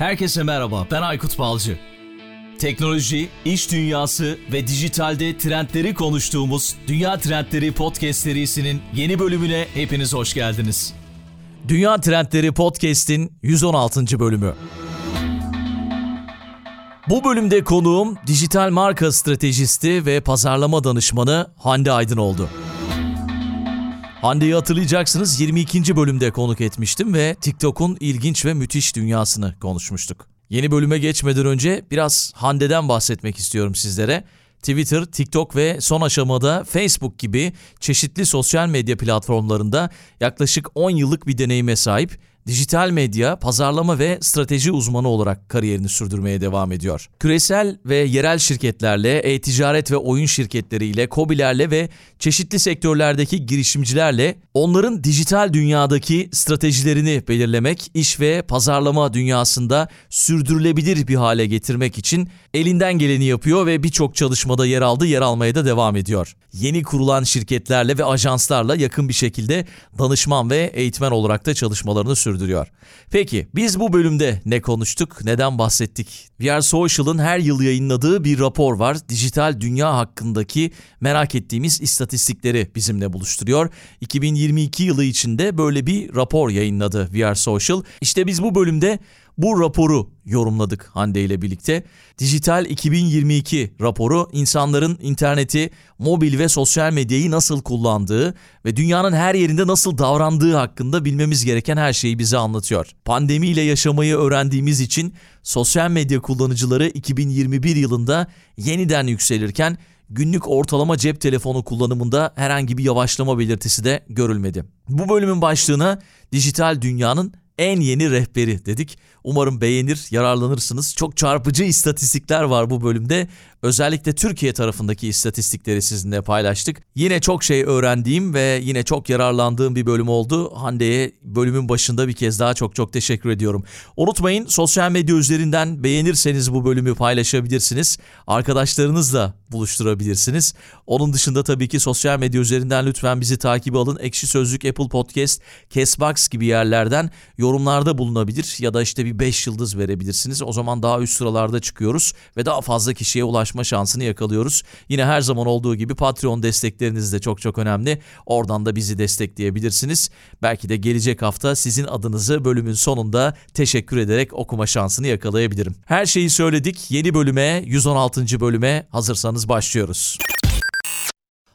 Herkese merhaba, ben Aykut Balcı. Teknoloji, iş dünyası ve dijitalde trendleri konuştuğumuz Dünya Trendleri Podcast serisinin yeni bölümüne hepiniz hoş geldiniz. Dünya Trendleri Podcast'in 116. bölümü. Bu bölümde konuğum dijital marka stratejisti ve pazarlama danışmanı Hande Aydın oldu. Hande'yi hatırlayacaksınız 22. bölümde konuk etmiştim ve TikTok'un ilginç ve müthiş dünyasını konuşmuştuk. Yeni bölüme geçmeden önce biraz Hande'den bahsetmek istiyorum sizlere. Twitter, TikTok ve son aşamada Facebook gibi çeşitli sosyal medya platformlarında yaklaşık 10 yıllık bir deneyime sahip dijital medya, pazarlama ve strateji uzmanı olarak kariyerini sürdürmeye devam ediyor. Küresel ve yerel şirketlerle, e-ticaret ve oyun şirketleriyle, kobilerle ve çeşitli sektörlerdeki girişimcilerle onların dijital dünyadaki stratejilerini belirlemek, iş ve pazarlama dünyasında sürdürülebilir bir hale getirmek için elinden geleni yapıyor ve birçok çalışmada yer aldı, yer almaya da devam ediyor. Yeni kurulan şirketlerle ve ajanslarla yakın bir şekilde danışman ve eğitmen olarak da çalışmalarını sürdürüyor. Peki biz bu bölümde ne konuştuk, neden bahsettik? VR Social'ın her yıl yayınladığı bir rapor var. Dijital dünya hakkındaki merak ettiğimiz istatistikleri bizimle buluşturuyor. 2022 yılı içinde böyle bir rapor yayınladı VR Social. İşte biz bu bölümde bu raporu yorumladık Hande ile birlikte. Dijital 2022 raporu insanların interneti, mobil ve sosyal medyayı nasıl kullandığı ve dünyanın her yerinde nasıl davrandığı hakkında bilmemiz gereken her şeyi bize anlatıyor. Pandemiyle yaşamayı öğrendiğimiz için sosyal medya kullanıcıları 2021 yılında yeniden yükselirken günlük ortalama cep telefonu kullanımında herhangi bir yavaşlama belirtisi de görülmedi. Bu bölümün başlığına dijital dünyanın en yeni rehberi dedik. Umarım beğenir, yararlanırsınız. Çok çarpıcı istatistikler var bu bölümde. Özellikle Türkiye tarafındaki istatistikleri sizinle paylaştık. Yine çok şey öğrendiğim ve yine çok yararlandığım bir bölüm oldu. Hande'ye bölümün başında bir kez daha çok çok teşekkür ediyorum. Unutmayın sosyal medya üzerinden beğenirseniz bu bölümü paylaşabilirsiniz. Arkadaşlarınızla buluşturabilirsiniz. Onun dışında tabii ki sosyal medya üzerinden lütfen bizi takip alın. Ekşi Sözlük, Apple Podcast, Castbox gibi yerlerden yorumlarda bulunabilir ya da işte bir 5 yıldız verebilirsiniz. O zaman daha üst sıralarda çıkıyoruz ve daha fazla kişiye ulaşma şansını yakalıyoruz. Yine her zaman olduğu gibi Patreon destekleriniz de çok çok önemli. Oradan da bizi destekleyebilirsiniz. Belki de gelecek hafta sizin adınızı bölümün sonunda teşekkür ederek okuma şansını yakalayabilirim. Her şeyi söyledik. Yeni bölüme, 116. bölüme hazırsanız başlıyoruz.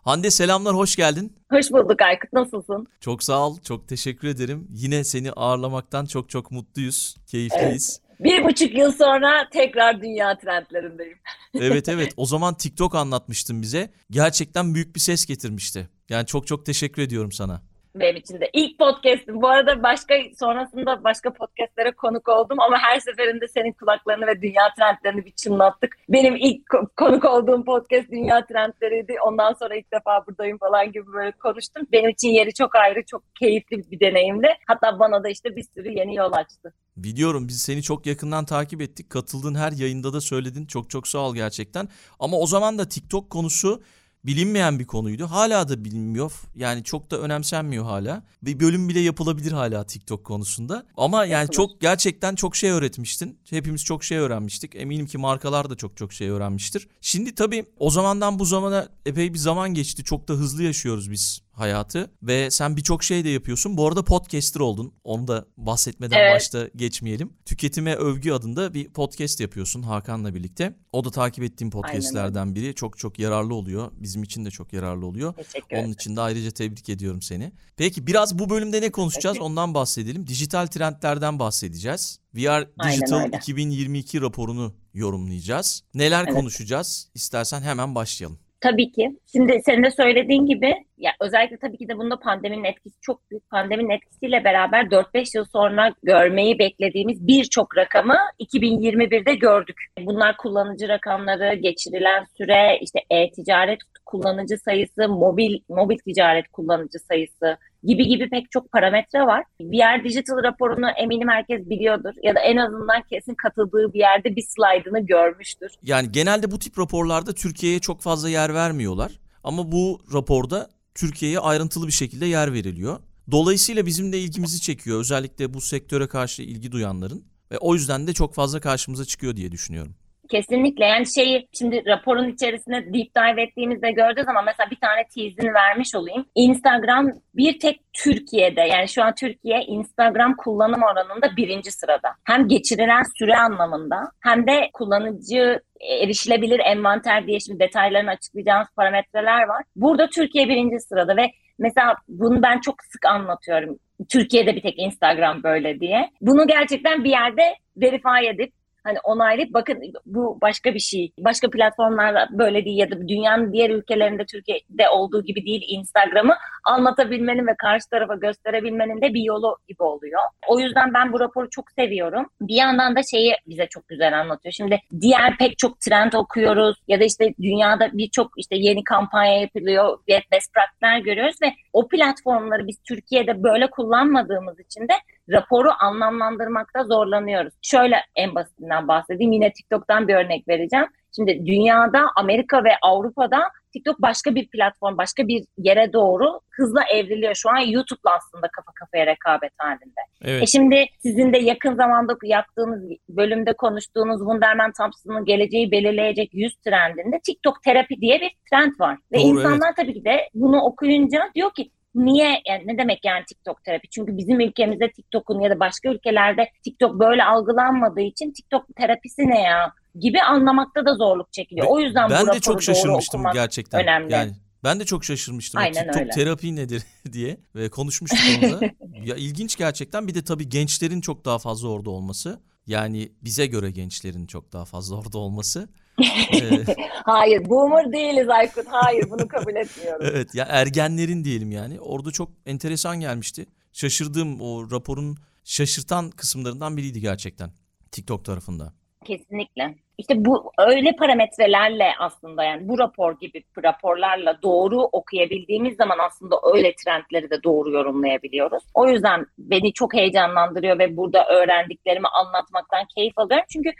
Hande selamlar, hoş geldin. Hoş bulduk Aykut, nasılsın? Çok sağ ol, çok teşekkür ederim. Yine seni ağırlamaktan çok çok mutluyuz, keyifliyiz. Evet. Bir buçuk yıl sonra tekrar dünya trendlerindeyim. evet evet, o zaman TikTok anlatmıştın bize. Gerçekten büyük bir ses getirmişti. Yani çok çok teşekkür ediyorum sana benim için de. İlk podcast'im. Bu arada başka sonrasında başka podcast'lere konuk oldum ama her seferinde senin kulaklarını ve dünya trendlerini bir çınlattık. Benim ilk konuk olduğum podcast dünya trendleriydi. Ondan sonra ilk defa buradayım falan gibi böyle konuştum. Benim için yeri çok ayrı, çok keyifli bir deneyimdi. Hatta bana da işte bir sürü yeni yol açtı. Biliyorum biz seni çok yakından takip ettik. Katıldığın her yayında da söyledin. Çok çok sağ ol gerçekten. Ama o zaman da TikTok konusu bilinmeyen bir konuydu. Hala da bilinmiyor. Yani çok da önemsenmiyor hala. Bir bölüm bile yapılabilir hala TikTok konusunda. Ama yani çok gerçekten çok şey öğretmiştin. Hepimiz çok şey öğrenmiştik. Eminim ki markalar da çok çok şey öğrenmiştir. Şimdi tabii o zamandan bu zamana epey bir zaman geçti. Çok da hızlı yaşıyoruz biz hayatı ve sen birçok şey de yapıyorsun. Bu arada podcaster oldun. Onu da bahsetmeden evet. başta geçmeyelim. Tüketime Övgü adında bir podcast yapıyorsun Hakan'la birlikte. O da takip ettiğim podcastlerden biri. Çok çok yararlı oluyor. Bizim için de çok yararlı oluyor. Teşekkür Onun için de ayrıca tebrik ediyorum seni. Peki biraz bu bölümde ne konuşacağız? Ondan bahsedelim. Dijital trendlerden bahsedeceğiz. VR Digital 2022 raporunu yorumlayacağız. Neler evet. konuşacağız? İstersen hemen başlayalım. Tabii ki. Şimdi senin de söylediğin gibi ya özellikle tabii ki de bunda pandeminin etkisi çok büyük. Pandeminin etkisiyle beraber 4-5 yıl sonra görmeyi beklediğimiz birçok rakamı 2021'de gördük. Bunlar kullanıcı rakamları, geçirilen süre, işte e-ticaret kullanıcı sayısı, mobil mobil ticaret kullanıcı sayısı gibi gibi pek çok parametre var. Yer digital raporunu eminim herkes biliyordur ya da en azından kesin katıldığı bir yerde bir slaytını görmüştür. Yani genelde bu tip raporlarda Türkiye'ye çok fazla yer vermiyorlar. Ama bu raporda Türkiye'ye ayrıntılı bir şekilde yer veriliyor. Dolayısıyla bizim de ilgimizi çekiyor. Özellikle bu sektöre karşı ilgi duyanların. Ve o yüzden de çok fazla karşımıza çıkıyor diye düşünüyorum. Kesinlikle yani şeyi şimdi raporun içerisine deep dive ettiğimizde göreceğiz ama mesela bir tane tease'ini vermiş olayım. Instagram bir tek Türkiye'de yani şu an Türkiye Instagram kullanım oranında birinci sırada. Hem geçirilen süre anlamında hem de kullanıcı erişilebilir envanter diye şimdi detaylarını açıklayacağımız parametreler var. Burada Türkiye birinci sırada ve mesela bunu ben çok sık anlatıyorum. Türkiye'de bir tek Instagram böyle diye. Bunu gerçekten bir yerde verify edip hani onaylayıp bakın bu başka bir şey. Başka platformlarda böyle değil ya da dünyanın diğer ülkelerinde Türkiye'de olduğu gibi değil Instagram'ı anlatabilmenin ve karşı tarafa gösterebilmenin de bir yolu gibi oluyor. O yüzden ben bu raporu çok seviyorum. Bir yandan da şeyi bize çok güzel anlatıyor. Şimdi diğer pek çok trend okuyoruz ya da işte dünyada birçok işte yeni kampanya yapılıyor, best practice'ler görüyoruz ve o platformları biz Türkiye'de böyle kullanmadığımız için de raporu anlamlandırmakta zorlanıyoruz. Şöyle en basitinden bahsedeyim. Yine TikTok'tan bir örnek vereceğim. Şimdi dünyada, Amerika ve Avrupa'da TikTok başka bir platform, başka bir yere doğru hızla evriliyor. Şu an YouTube'la aslında kafa kafaya rekabet halinde. Evet. E şimdi sizin de yakın zamanda yaptığınız bölümde konuştuğunuz Wunderman Thompson'ın geleceği belirleyecek yüz trendinde TikTok terapi diye bir trend var. Ve Doğru, insanlar evet. tabii ki de bunu okuyunca diyor ki Niye yani ne demek yani TikTok terapi? Çünkü bizim ülkemizde TikTok'un ya da başka ülkelerde TikTok böyle algılanmadığı için TikTok terapisi ne ya gibi anlamakta da zorluk çekiliyor. O yüzden ben bu de çok şaşırmıştım gerçekten. Önemli. Yani ben de çok şaşırmıştım. Aynen TikTok öyle. terapi nedir diye ve konuşmuştuk orada. ya ilginç gerçekten. Bir de tabii gençlerin çok daha fazla orada olması. Yani bize göre gençlerin çok daha fazla orada olması. Hayır, boomer değiliz Aykut. Hayır, bunu kabul etmiyorum. evet, ya ergenlerin diyelim yani. Orada çok enteresan gelmişti. Şaşırdığım o raporun şaşırtan kısımlarından biriydi gerçekten TikTok tarafında. Kesinlikle. İşte bu öyle parametrelerle aslında yani bu rapor gibi raporlarla doğru okuyabildiğimiz zaman aslında öyle trendleri de doğru yorumlayabiliyoruz. O yüzden beni çok heyecanlandırıyor ve burada öğrendiklerimi anlatmaktan keyif alıyorum. Çünkü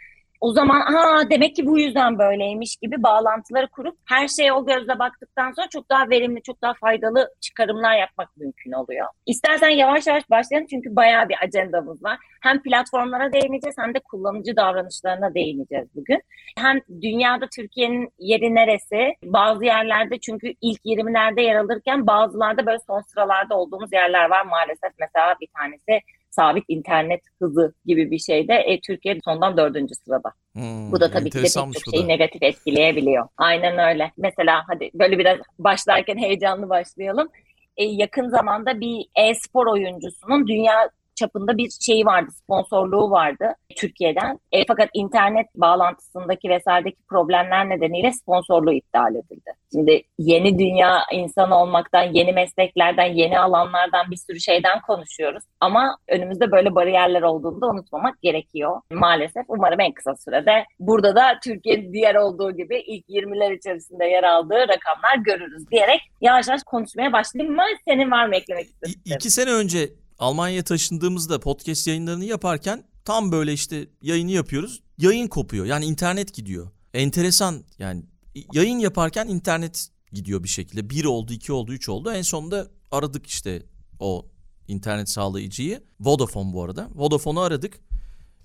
o zaman ha demek ki bu yüzden böyleymiş gibi bağlantıları kurup her şeye o gözle baktıktan sonra çok daha verimli, çok daha faydalı çıkarımlar yapmak mümkün oluyor. İstersen yavaş yavaş başlayalım çünkü bayağı bir ajandamız var. Hem platformlara değineceğiz hem de kullanıcı davranışlarına değineceğiz bugün. Hem dünyada Türkiye'nin yeri neresi? Bazı yerlerde çünkü ilk 20'lerde yer alırken bazılarda böyle son sıralarda olduğumuz yerler var maalesef. Mesela bir tanesi sabit internet hızı gibi bir şeyde e, Türkiye sondan dördüncü sırada. Hmm, Bu da tabii ki de çok şeyi negatif etkileyebiliyor. Aynen öyle. Mesela hadi böyle biraz başlarken heyecanlı başlayalım. E, yakın zamanda bir e-spor oyuncusunun dünya çapında bir şey vardı, sponsorluğu vardı Türkiye'den. E, fakat internet bağlantısındaki vesairedeki problemler nedeniyle sponsorluğu iptal edildi. Şimdi yeni dünya insanı olmaktan, yeni mesleklerden, yeni alanlardan bir sürü şeyden konuşuyoruz. Ama önümüzde böyle bariyerler olduğunu da unutmamak gerekiyor. Maalesef umarım en kısa sürede burada da Türkiye'nin diğer olduğu gibi ilk 20'ler içerisinde yer aldığı rakamlar görürüz diyerek yavaş yavaş konuşmaya başlayayım mı? Senin var mı eklemek istediğin? İki sene önce Almanya'ya taşındığımızda podcast yayınlarını yaparken tam böyle işte yayını yapıyoruz. Yayın kopuyor. Yani internet gidiyor. Enteresan yani yayın yaparken internet gidiyor bir şekilde. Bir oldu, iki oldu, üç oldu. En sonunda aradık işte o internet sağlayıcıyı. Vodafone bu arada. Vodafone'u aradık.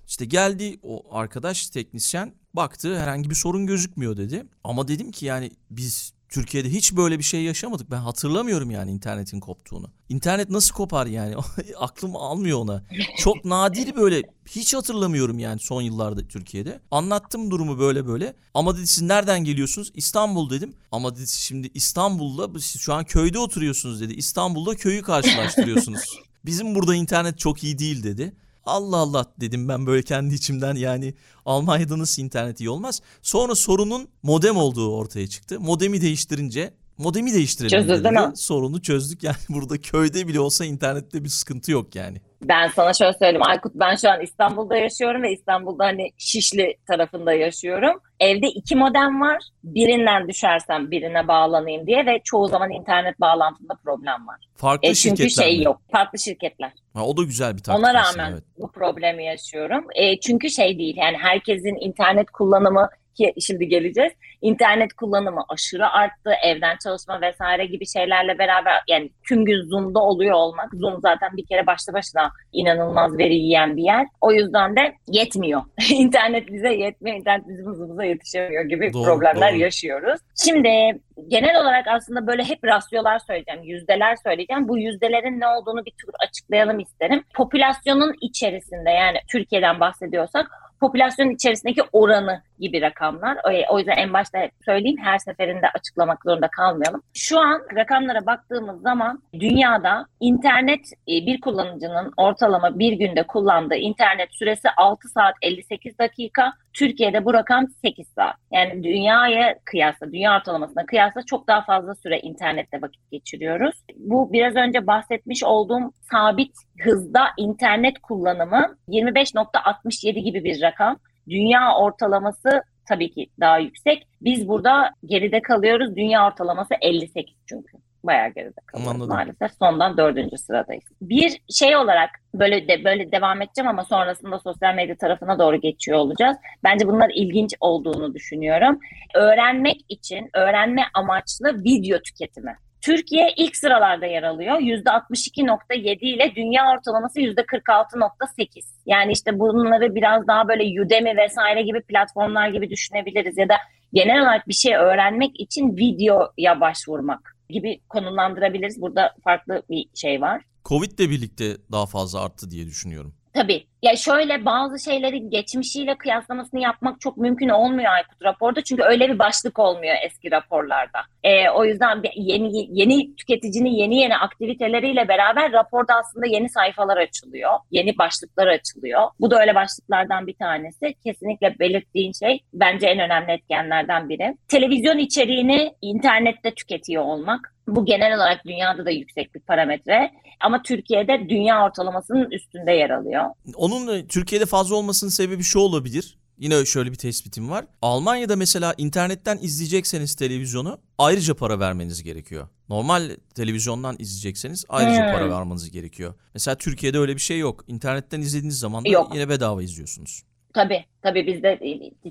İşte geldi o arkadaş teknisyen baktı herhangi bir sorun gözükmüyor dedi. Ama dedim ki yani biz Türkiye'de hiç böyle bir şey yaşamadık. Ben hatırlamıyorum yani internetin koptuğunu. İnternet nasıl kopar yani? Aklım almıyor ona. Çok nadir böyle hiç hatırlamıyorum yani son yıllarda Türkiye'de. Anlattım durumu böyle böyle. Ama dedi siz nereden geliyorsunuz? İstanbul dedim. Ama dedi şimdi İstanbul'da siz şu an köyde oturuyorsunuz dedi. İstanbul'da köyü karşılaştırıyorsunuz. Bizim burada internet çok iyi değil dedi. Allah Allah dedim ben böyle kendi içimden yani Almanya'da nasıl internet iyi olmaz. Sonra sorunun modem olduğu ortaya çıktı. Modemi değiştirince modemi değiştirelim dedi. Sorunu çözdük yani burada köyde bile olsa internette bir sıkıntı yok yani. Ben sana şöyle söyleyeyim Aykut ben şu an İstanbul'da yaşıyorum ve İstanbul'da hani Şişli tarafında yaşıyorum. Evde iki modem var. Birinden düşersem birine bağlanayım diye ve çoğu zaman internet bağlantımda problem var. Farklı e, çünkü şirketler şey mi? yok. Farklı şirketler. Ha, o da güzel bir taktik. Ona rağmen evet. bu problemi yaşıyorum. E, çünkü şey değil yani herkesin internet kullanımı ki şimdi geleceğiz. İnternet kullanımı aşırı arttı. Evden çalışma vesaire gibi şeylerle beraber yani tüm gün Zoom'da oluyor olmak. Zoom zaten bir kere başlı başına inanılmaz veri yiyen bir yer. O yüzden de yetmiyor. İnternet bize yetmiyor. İnternet bizim hızımıza yetişemiyor gibi Doğru, problemler doğru. yaşıyoruz. Şimdi genel olarak aslında böyle hep rasyolar söyleyeceğim, yüzdeler söyleyeceğim. Bu yüzdelerin ne olduğunu bir tür açıklayalım isterim. Popülasyonun içerisinde yani Türkiye'den bahsediyorsak popülasyonun içerisindeki oranı gibi rakamlar. O- yüzden en başta söyleyeyim her seferinde açıklamak zorunda kalmayalım. Şu an rakamlara baktığımız zaman dünyada internet e, bir kullanıcının ortalama bir günde kullandığı internet süresi 6 saat 58 dakika. Türkiye'de bu rakam 8 saat. Yani dünyaya kıyasla, dünya ortalamasına kıyasla çok daha fazla süre internette vakit geçiriyoruz. Bu biraz önce bahsetmiş olduğum sabit hızda internet kullanımı 25.67 gibi bir rakam. Dünya ortalaması tabii ki daha yüksek. Biz burada geride kalıyoruz. Dünya ortalaması 58 çünkü. Bayağı geride kalıyoruz Anladım. maalesef. Sondan dördüncü sıradayız. Bir şey olarak böyle de böyle devam edeceğim ama sonrasında sosyal medya tarafına doğru geçiyor olacağız. Bence bunlar ilginç olduğunu düşünüyorum. Öğrenmek için, öğrenme amaçlı video tüketimi. Türkiye ilk sıralarda yer alıyor. %62.7 ile dünya ortalaması %46.8. Yani işte bunları biraz daha böyle Udemy vesaire gibi platformlar gibi düşünebiliriz. Ya da genel olarak bir şey öğrenmek için videoya başvurmak gibi konumlandırabiliriz. Burada farklı bir şey var. Covid'le birlikte daha fazla arttı diye düşünüyorum. Tabii. Ya şöyle bazı şeylerin geçmişiyle kıyaslamasını yapmak çok mümkün olmuyor Aykut raporda. Çünkü öyle bir başlık olmuyor eski raporlarda. Ee, o yüzden yeni yeni tüketicinin yeni yeni aktiviteleriyle beraber raporda aslında yeni sayfalar açılıyor. Yeni başlıklar açılıyor. Bu da öyle başlıklardan bir tanesi. Kesinlikle belirttiğin şey bence en önemli etkenlerden biri. Televizyon içeriğini internette tüketiyor olmak. Bu genel olarak dünyada da yüksek bir parametre. Ama Türkiye'de dünya ortalamasının üstünde yer alıyor. Onun Türkiye'de fazla olmasının sebebi şu olabilir. Yine şöyle bir tespitim var. Almanya'da mesela internetten izleyecekseniz televizyonu ayrıca para vermeniz gerekiyor. Normal televizyondan izleyecekseniz ayrıca Hmm. para vermeniz gerekiyor. Mesela Türkiye'de öyle bir şey yok. İnternetten izlediğiniz zaman da Yok. yine bedava izliyorsunuz. Tabii tabii bizde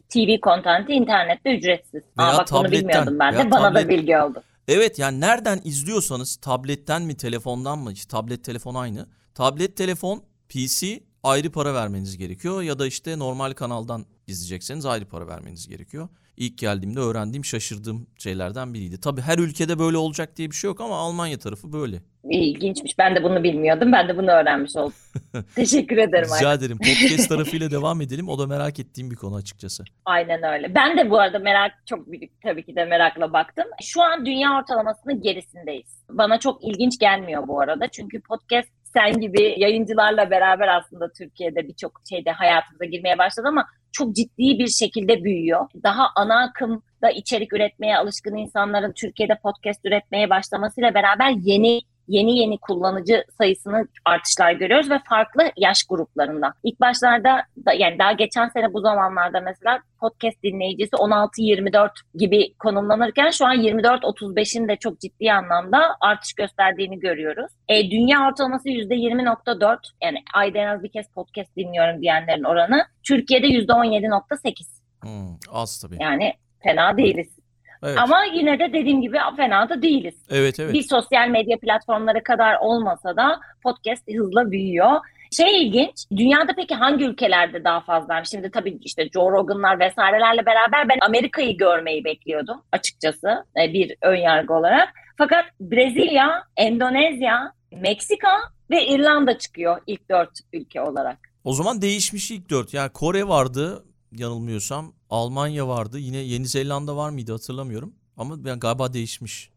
TV kontenti internette ücretsiz. Veya Aa, bak bunu tabletten, bilmiyordum ben de. Bana tablet- da bilgi oldu. Evet yani nereden izliyorsanız tabletten mi telefondan mı işte tablet telefon aynı. Tablet telefon PC ayrı para vermeniz gerekiyor ya da işte normal kanaldan izleyecekseniz ayrı para vermeniz gerekiyor. İlk geldiğimde öğrendiğim şaşırdığım şeylerden biriydi. Tabii her ülkede böyle olacak diye bir şey yok ama Almanya tarafı böyle. İlginçmiş. Ben de bunu bilmiyordum. Ben de bunu öğrenmiş oldum. Teşekkür ederim. Rica ederim. Podcast tarafıyla devam edelim. O da merak ettiğim bir konu açıkçası. Aynen öyle. Ben de bu arada merak çok büyük tabii ki de merakla baktım. Şu an dünya ortalamasının gerisindeyiz. Bana çok ilginç gelmiyor bu arada. Çünkü podcast sen gibi yayıncılarla beraber aslında Türkiye'de birçok şeyde hayatımıza girmeye başladı ama çok ciddi bir şekilde büyüyor. Daha ana akımda içerik üretmeye alışkın insanların Türkiye'de podcast üretmeye başlamasıyla beraber yeni yeni yeni kullanıcı sayısını artışlar görüyoruz ve farklı yaş gruplarında. İlk başlarda da, yani daha geçen sene bu zamanlarda mesela podcast dinleyicisi 16-24 gibi konumlanırken şu an 24-35'in de çok ciddi anlamda artış gösterdiğini görüyoruz. E, dünya ortalaması %20.4 yani ayda en az bir kez podcast dinliyorum diyenlerin oranı. Türkiye'de %17.8 Hmm, az tabii. yani fena değiliz. Evet. Ama yine de dediğim gibi fena da değiliz. Evet evet. Bir sosyal medya platformları kadar olmasa da podcast hızla büyüyor. Şey ilginç, dünyada peki hangi ülkelerde daha fazla? Şimdi tabii işte Joe Rogan'lar vesairelerle beraber ben Amerika'yı görmeyi bekliyordum açıkçası e, bir ön yargı olarak. Fakat Brezilya, Endonezya, Meksika ve İrlanda çıkıyor ilk dört ülke olarak. O zaman değişmiş ilk dört. Yani Kore vardı yanılmıyorsam. Almanya vardı. Yine Yeni Zelanda var mıydı hatırlamıyorum. Ama ben galiba değişmiş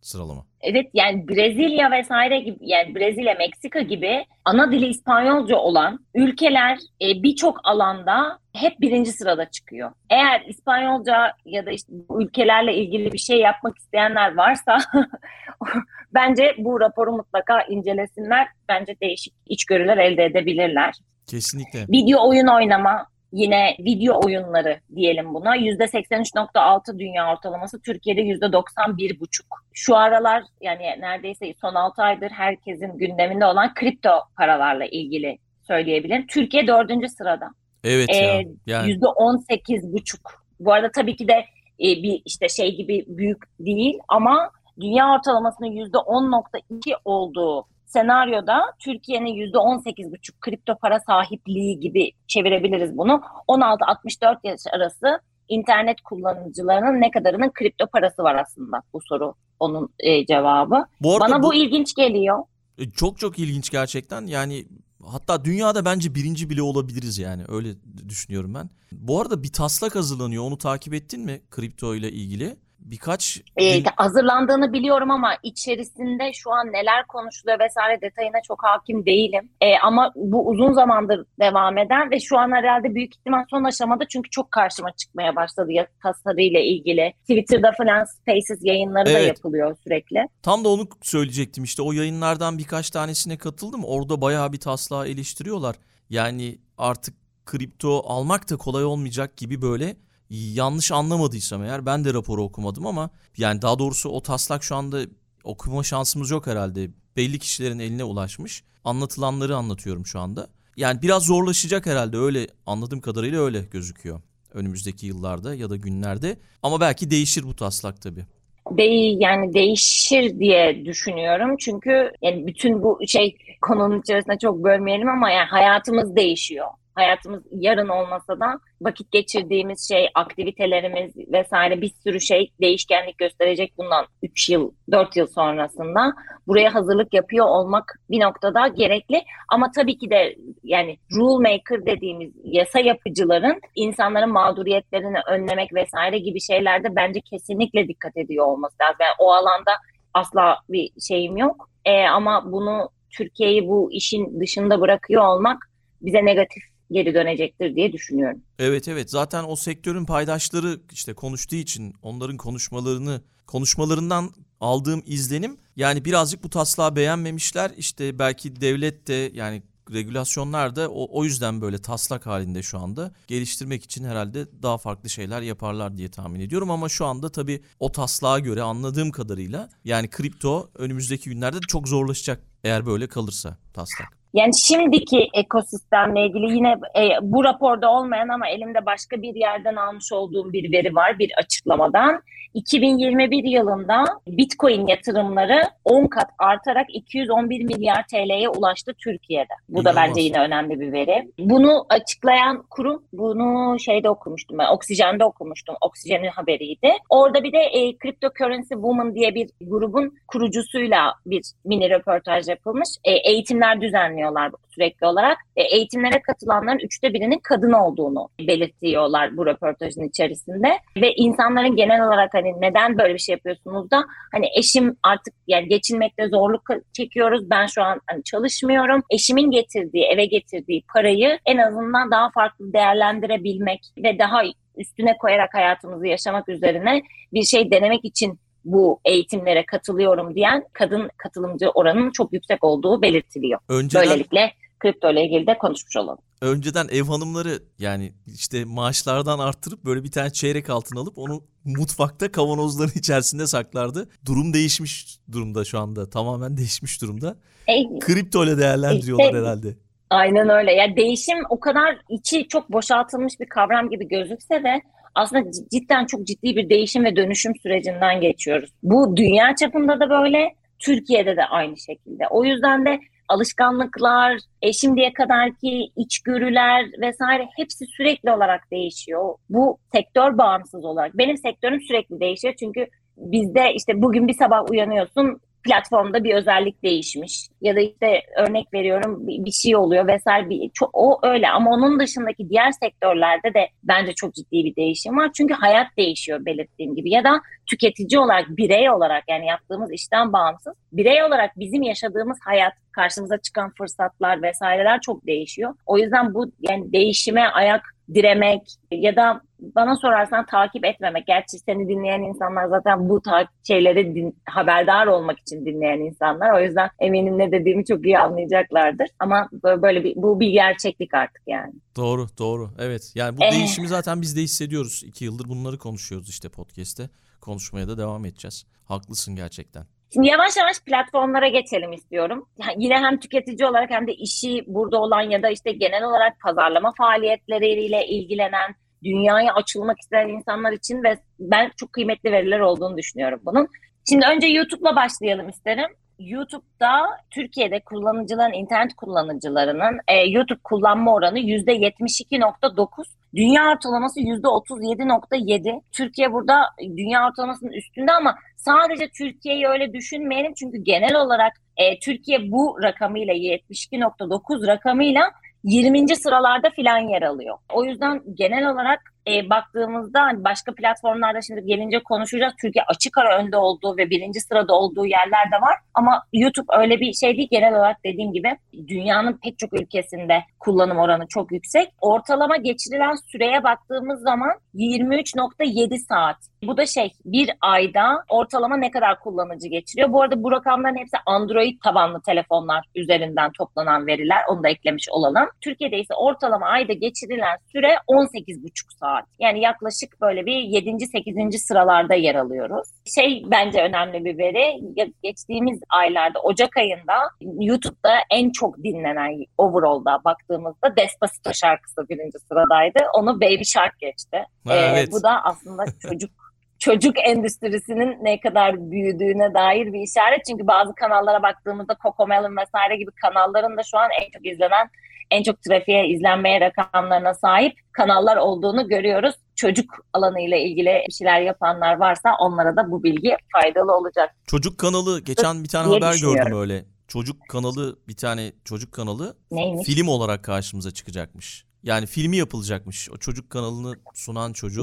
sıralama. Evet yani Brezilya vesaire gibi yani Brezilya, Meksika gibi ana dili İspanyolca olan ülkeler e, birçok alanda hep birinci sırada çıkıyor. Eğer İspanyolca ya da işte bu ülkelerle ilgili bir şey yapmak isteyenler varsa bence bu raporu mutlaka incelesinler. Bence değişik içgörüler elde edebilirler. Kesinlikle. Video oyun oynama yine video oyunları diyelim buna. %83.6 dünya ortalaması, Türkiye'de %91.5. Şu aralar yani neredeyse son 6 aydır herkesin gündeminde olan kripto paralarla ilgili söyleyebilirim. Türkiye dördüncü sırada. Evet Ee, ya. Yani %18.5 Bu arada tabii ki de e, bir işte şey gibi büyük değil ama dünya ortalamasının %10.2 olduğu senaryoda Türkiye'nin %18,5 kripto para sahipliği gibi çevirebiliriz bunu. 16-64 yaş arası internet kullanıcılarının ne kadarının kripto parası var aslında bu soru onun e, cevabı. Bu Bana bu, bu ilginç geliyor. e, çok çok ilginç gerçekten. Yani hatta dünyada bence birinci bile olabiliriz yani. Öyle düşünüyorum ben. Bu arada bir taslak hazırlanıyor. Onu takip ettin mi kripto ile ilgili? Birkaç E, hazırlandığını biliyorum ama içerisinde şu an neler konuşuluyor vesaire detayına çok hakim değilim. E, ama bu uzun zamandır devam eden ve şu an herhalde büyük ihtimal son aşamada çünkü çok karşıma çıkmaya başladı ya tasarıyla ilgili. Twitter'da falan Spaces yayınları da Evet. yapılıyor sürekli. Tam da onu söyleyecektim işte o yayınlardan birkaç tanesine katıldım. Orada bayağı bir taslağı eleştiriyorlar. Yani artık kripto almak da kolay olmayacak gibi böyle yanlış anlamadıysam eğer ben de raporu okumadım ama yani daha doğrusu o taslak şu anda okuma şansımız yok herhalde. Belli kişilerin eline ulaşmış. Anlatılanları anlatıyorum şu anda. Yani biraz zorlaşacak herhalde öyle anladığım kadarıyla öyle gözüküyor önümüzdeki yıllarda ya da günlerde. Ama belki değişir bu taslak tabii. Değil yani değişir diye düşünüyorum. Çünkü yani bütün bu şey konunun içerisinde çok bölmeyelim ama yani hayatımız değişiyor. Hayatımız yarın olmasa da vakit geçirdiğimiz şey, aktivitelerimiz vesaire bir sürü şey değişkenlik gösterecek bundan 3 yıl, 4 yıl sonrasında. Buraya hazırlık yapıyor olmak bir noktada gerekli. Ama tabii ki de yani rule maker dediğimiz yasa yapıcıların insanların mağduriyetlerini önlemek vesaire gibi şeylerde bence kesinlikle dikkat ediyor olması lazım. Yani o alanda asla bir şeyim yok. E, ama bunu Türkiye'yi bu işin dışında bırakıyor olmak bize negatif geri dönecektir diye düşünüyorum. Evet evet zaten o sektörün paydaşları işte konuştuğu için onların konuşmalarını konuşmalarından aldığım izlenim yani birazcık bu taslağı beğenmemişler işte belki devlet de yani regülasyonlar da o, o yüzden böyle taslak halinde şu anda geliştirmek için herhalde daha farklı şeyler yaparlar diye tahmin ediyorum ama şu anda tabii o taslağa göre anladığım kadarıyla yani kripto önümüzdeki günlerde de çok zorlaşacak eğer böyle kalırsa taslak. Yani şimdiki ekosistemle ilgili yine e, bu raporda olmayan ama elimde başka bir yerden almış olduğum bir veri var bir açıklamadan. 2021 yılında Bitcoin yatırımları 10 kat artarak 211 milyar TL'ye ulaştı Türkiye'de. Bu da bence yine önemli bir veri. Bunu açıklayan kurum, bunu şeyde okumuştum ben, Oksijen'de okumuştum. Oksijen'in haberiydi. Orada bir de e, Cryptocurrency Woman diye bir grubun kurucusuyla bir mini röportaj yapılmış. E, eğitimler düzenliyorlar sürekli olarak. E, eğitimlere katılanların üçte birinin kadın olduğunu belirtiyorlar bu röportajın içerisinde. Ve insanların genel olarak hani neden böyle bir şey yapıyorsunuz da hani eşim artık yani geçinmekte zorluk çekiyoruz. Ben şu an hani çalışmıyorum. Eşimin getirdiği, eve getirdiği parayı en azından daha farklı değerlendirebilmek ve daha üstüne koyarak hayatımızı yaşamak üzerine bir şey denemek için bu eğitimlere katılıyorum diyen kadın katılımcı oranının çok yüksek olduğu belirtiliyor. Önceden Böylelikle kripto ile ilgili de konuşmuş olalım. önceden ev hanımları yani işte maaşlardan arttırıp böyle bir tane çeyrek altın alıp onu mutfakta kavanozların içerisinde saklardı. Durum değişmiş durumda şu anda. Tamamen değişmiş durumda. E, Kripto ile değerlendiriyorlar İşte- herhalde. Aynen öyle. Ya değişim o kadar içi çok boşaltılmış bir kavram gibi gözükse de aslında cidden çok ciddi bir değişim ve dönüşüm sürecinden geçiyoruz. Bu dünya çapında da böyle, Türkiye'de de aynı şekilde. O yüzden de alışkanlıklar, e, şimdiye kadarki içgörüler vesaire hepsi sürekli olarak değişiyor. Bu sektör bağımsız olarak. Benim sektörüm sürekli değişiyor çünkü bizde işte bugün bir sabah uyanıyorsun platformda bir özellik değişmiş ya da işte örnek veriyorum bir, şey oluyor vesaire bir çok o öyle ama onun dışındaki diğer sektörlerde de bence çok ciddi bir değişim var. Çünkü hayat değişiyor belirttiğim gibi ya da tüketici olarak birey olarak yani yaptığımız işten bağımsız birey olarak bizim yaşadığımız hayat karşımıza çıkan fırsatlar vesaireler çok değişiyor. O yüzden bu yani değişime ayak diremek ya da bana sorarsan takip etmemek. Gerçi seni dinleyen insanlar zaten bu şeyleri din- haberdar olmak için dinleyen insanlar. O yüzden eminim ne dediğimi çok iyi anlayacaklardır. Ama böyle, bir bu bir gerçeklik artık yani. Doğru doğru evet yani bu Eh. değişimi zaten biz de hissediyoruz. İki yıldır bunları konuşuyoruz işte podcast'te. Konuşmaya da devam edeceğiz. Haklısın gerçekten. Şimdi yavaş yavaş platformlara geçelim istiyorum. Yani yine hem tüketici olarak hem de işi burada olan ya da işte genel olarak pazarlama faaliyetleriyle ilgilenen dünyaya açılmak isteyen insanlar için ve ben çok kıymetli veriler olduğunu düşünüyorum bunun. Şimdi önce YouTube'la başlayalım isterim. YouTube'da Türkiye'de kullanıcıların, internet kullanıcılarının e, YouTube kullanma oranı %72.9. Dünya ortalaması %37.7. Türkiye burada dünya ortalamasının üstünde ama sadece Türkiye'yi öyle düşünmeyelim. Çünkü genel olarak e, Türkiye bu rakamıyla 72.9 rakamıyla 20. sıralarda filan yer alıyor. O yüzden genel olarak e, baktığımızda hani başka platformlarda şimdi gelince konuşacağız. Türkiye açık ara önde olduğu ve birinci sırada olduğu yerler de var. Ama YouTube öyle bir şey değil. Genel olarak dediğim gibi dünyanın pek çok ülkesinde kullanım oranı çok yüksek. Ortalama geçirilen süreye baktığımız zaman 23.7 saat. Bu da şey bir ayda ortalama ne kadar kullanıcı geçiriyor. Bu arada bu rakamların hepsi Android tabanlı telefonlar üzerinden toplanan veriler. Onu da eklemiş olalım. Türkiye'de ise ortalama ayda geçirilen süre 18,5 saat. Yani yaklaşık böyle bir 7. 8. sıralarda yer alıyoruz. Şey bence önemli bir veri. Geçtiğimiz aylarda Ocak ayında YouTube'da en çok dinlenen overall'da baktığımızda Despacito şarkısı birinci sıradaydı. Onu Baby Shark geçti. Ha, evet. Ee, bu da aslında çocuk çocuk endüstrisinin ne kadar büyüdüğüne dair bir işaret. Çünkü bazı kanallara baktığımızda Cocomelon vesaire gibi kanalların da şu an en çok izlenen, en çok trafiğe, izlenmeye rakamlarına sahip kanallar olduğunu görüyoruz. Çocuk alanıyla ilgili bir şeyler yapanlar varsa onlara da bu bilgi faydalı olacak. Çocuk kanalı geçen bir tane haber gördüm öyle. Çocuk kanalı bir tane çocuk kanalı Neymiş? film olarak karşımıza çıkacakmış. Yani filmi yapılacakmış. O çocuk kanalını sunan çocuğu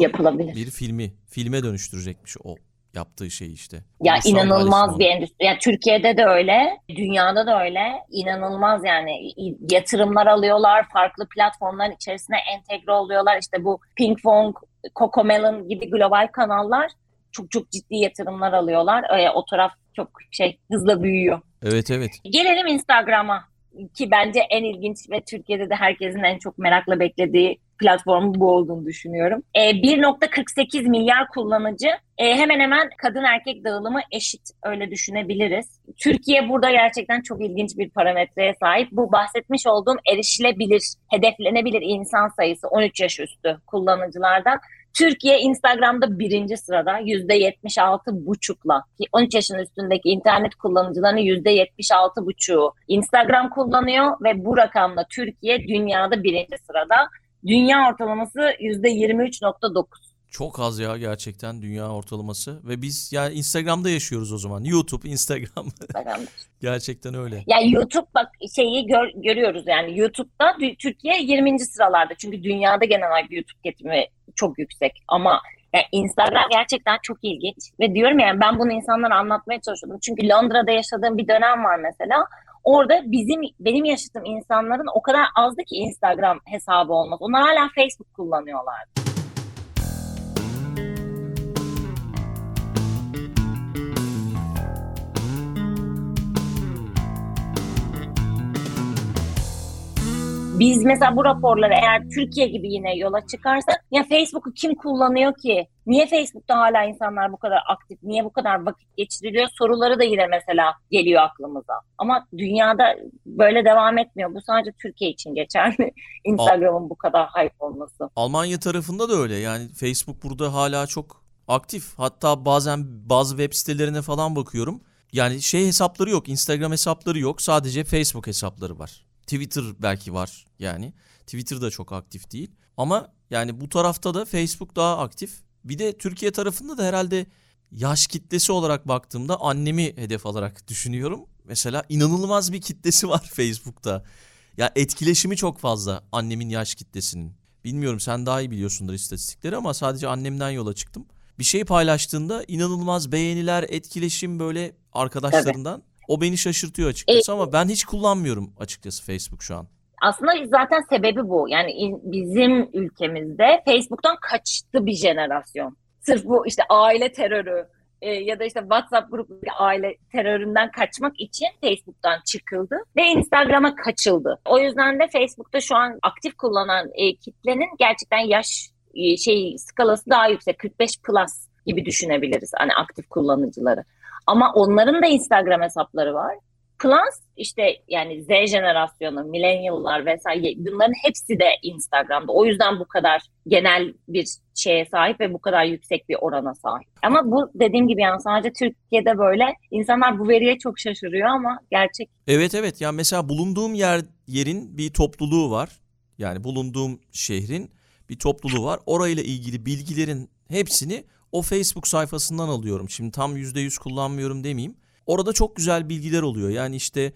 bir filmi filme dönüştürecekmiş o yaptığı şey işte. Ya Ulusal inanılmaz bir endüstri. Ya Türkiye'de de öyle, dünyada da öyle. İnanılmaz yani yatırımlar alıyorlar, farklı platformların içerisine entegre oluyorlar. İşte bu Pinkfong, Cocomelon gibi global kanallar çok çok ciddi yatırımlar alıyorlar. Ee, o taraf çok şey hızla büyüyor. Evet evet. Gelelim Instagram'a ki bence en ilginç ve Türkiye'de de herkesin en çok merakla beklediği platformu bu olduğunu düşünüyorum. Ee, 1.48 milyar kullanıcı e, hemen hemen kadın erkek dağılımı eşit öyle düşünebiliriz. Türkiye burada gerçekten çok ilginç bir parametreye sahip. Bu bahsetmiş olduğum erişilebilir, hedeflenebilir insan sayısı 13 yaş üstü kullanıcılardan. Türkiye Instagram'da birinci sırada %76 buçukla. 13 yaşın üstündeki internet kullanıcılarının %76 buçuğu Instagram kullanıyor ve bu rakamla Türkiye dünyada birinci sırada. Dünya ortalaması %23.9. Çok az ya gerçekten dünya ortalaması ve biz yani Instagram'da yaşıyoruz o zaman. YouTube, Instagram gerçekten öyle. Yani YouTube bak şeyi gör- görüyoruz yani YouTube'da Türkiye 20. sıralarda. Çünkü dünyada genel olarak YouTube tüketimi çok yüksek ama yani Instagram gerçekten çok ilginç ve diyorum yani ben bunu insanlara anlatmaya çalışıyordum. Çünkü Londra'da yaşadığım bir dönem var mesela. Orada bizim benim yaşadığım insanların o kadar azdı ki Instagram hesabı olmaz. Onlar hala Facebook kullanıyorlar. Biz mesela bu raporları eğer Türkiye gibi yine yola çıkarsak ya Facebook'u kim kullanıyor ki? Niye Facebook'ta hala insanlar bu kadar aktif? Niye bu kadar vakit geçiriliyor? Soruları da yine mesela geliyor aklımıza. Ama dünyada böyle devam etmiyor. Bu sadece Türkiye için geçerli. Instagram'ın bu kadar hype olması. Almanya tarafında da öyle. Yani Facebook burada hala çok aktif. Hatta bazen bazı web sitelerine falan bakıyorum. Yani şey hesapları yok. Instagram hesapları yok. Sadece Facebook hesapları var. Twitter belki var yani. Twitter da çok aktif değil. Ama yani bu tarafta da Facebook daha aktif. Bir de Türkiye tarafında da herhalde yaş kitlesi olarak baktığımda annemi hedef alarak düşünüyorum. Mesela inanılmaz bir kitlesi var Facebook'ta. Ya etkileşimi çok fazla annemin yaş kitlesinin. Bilmiyorum sen daha iyi biliyorsundur istatistikleri ama sadece annemden yola çıktım. Bir şey paylaştığında inanılmaz beğeniler, etkileşim böyle arkadaşlarından. O beni şaşırtıyor açıkçası ama ben hiç kullanmıyorum açıkçası Facebook şu an. Aslında zaten sebebi bu. Yani bizim ülkemizde Facebook'tan kaçtı bir jenerasyon. Sırf bu işte aile terörü e, ya da işte WhatsApp grubu aile teröründen kaçmak için Facebook'tan çıkıldı ve Instagram'a kaçıldı. O yüzden de Facebook'ta şu an aktif kullanan e, kitlenin gerçekten yaş e, şey skalası daha yüksek. 45 plus gibi düşünebiliriz hani aktif kullanıcıları. Ama onların da Instagram hesapları var. Plus işte yani Z jenerasyonu, millennial'lar vesaire bunların hepsi de Instagram'da. O yüzden bu kadar genel bir şeye sahip ve bu kadar yüksek bir orana sahip. Ama bu dediğim gibi yani sadece Türkiye'de böyle insanlar bu veriye çok şaşırıyor ama gerçek. Evet evet ya mesela bulunduğum yer yerin bir topluluğu var. Yani bulunduğum şehrin bir topluluğu var. Orayla ilgili bilgilerin hepsini o Facebook sayfasından alıyorum. Şimdi tam %100 kullanmıyorum demeyeyim. Orada çok güzel bilgiler oluyor. Yani işte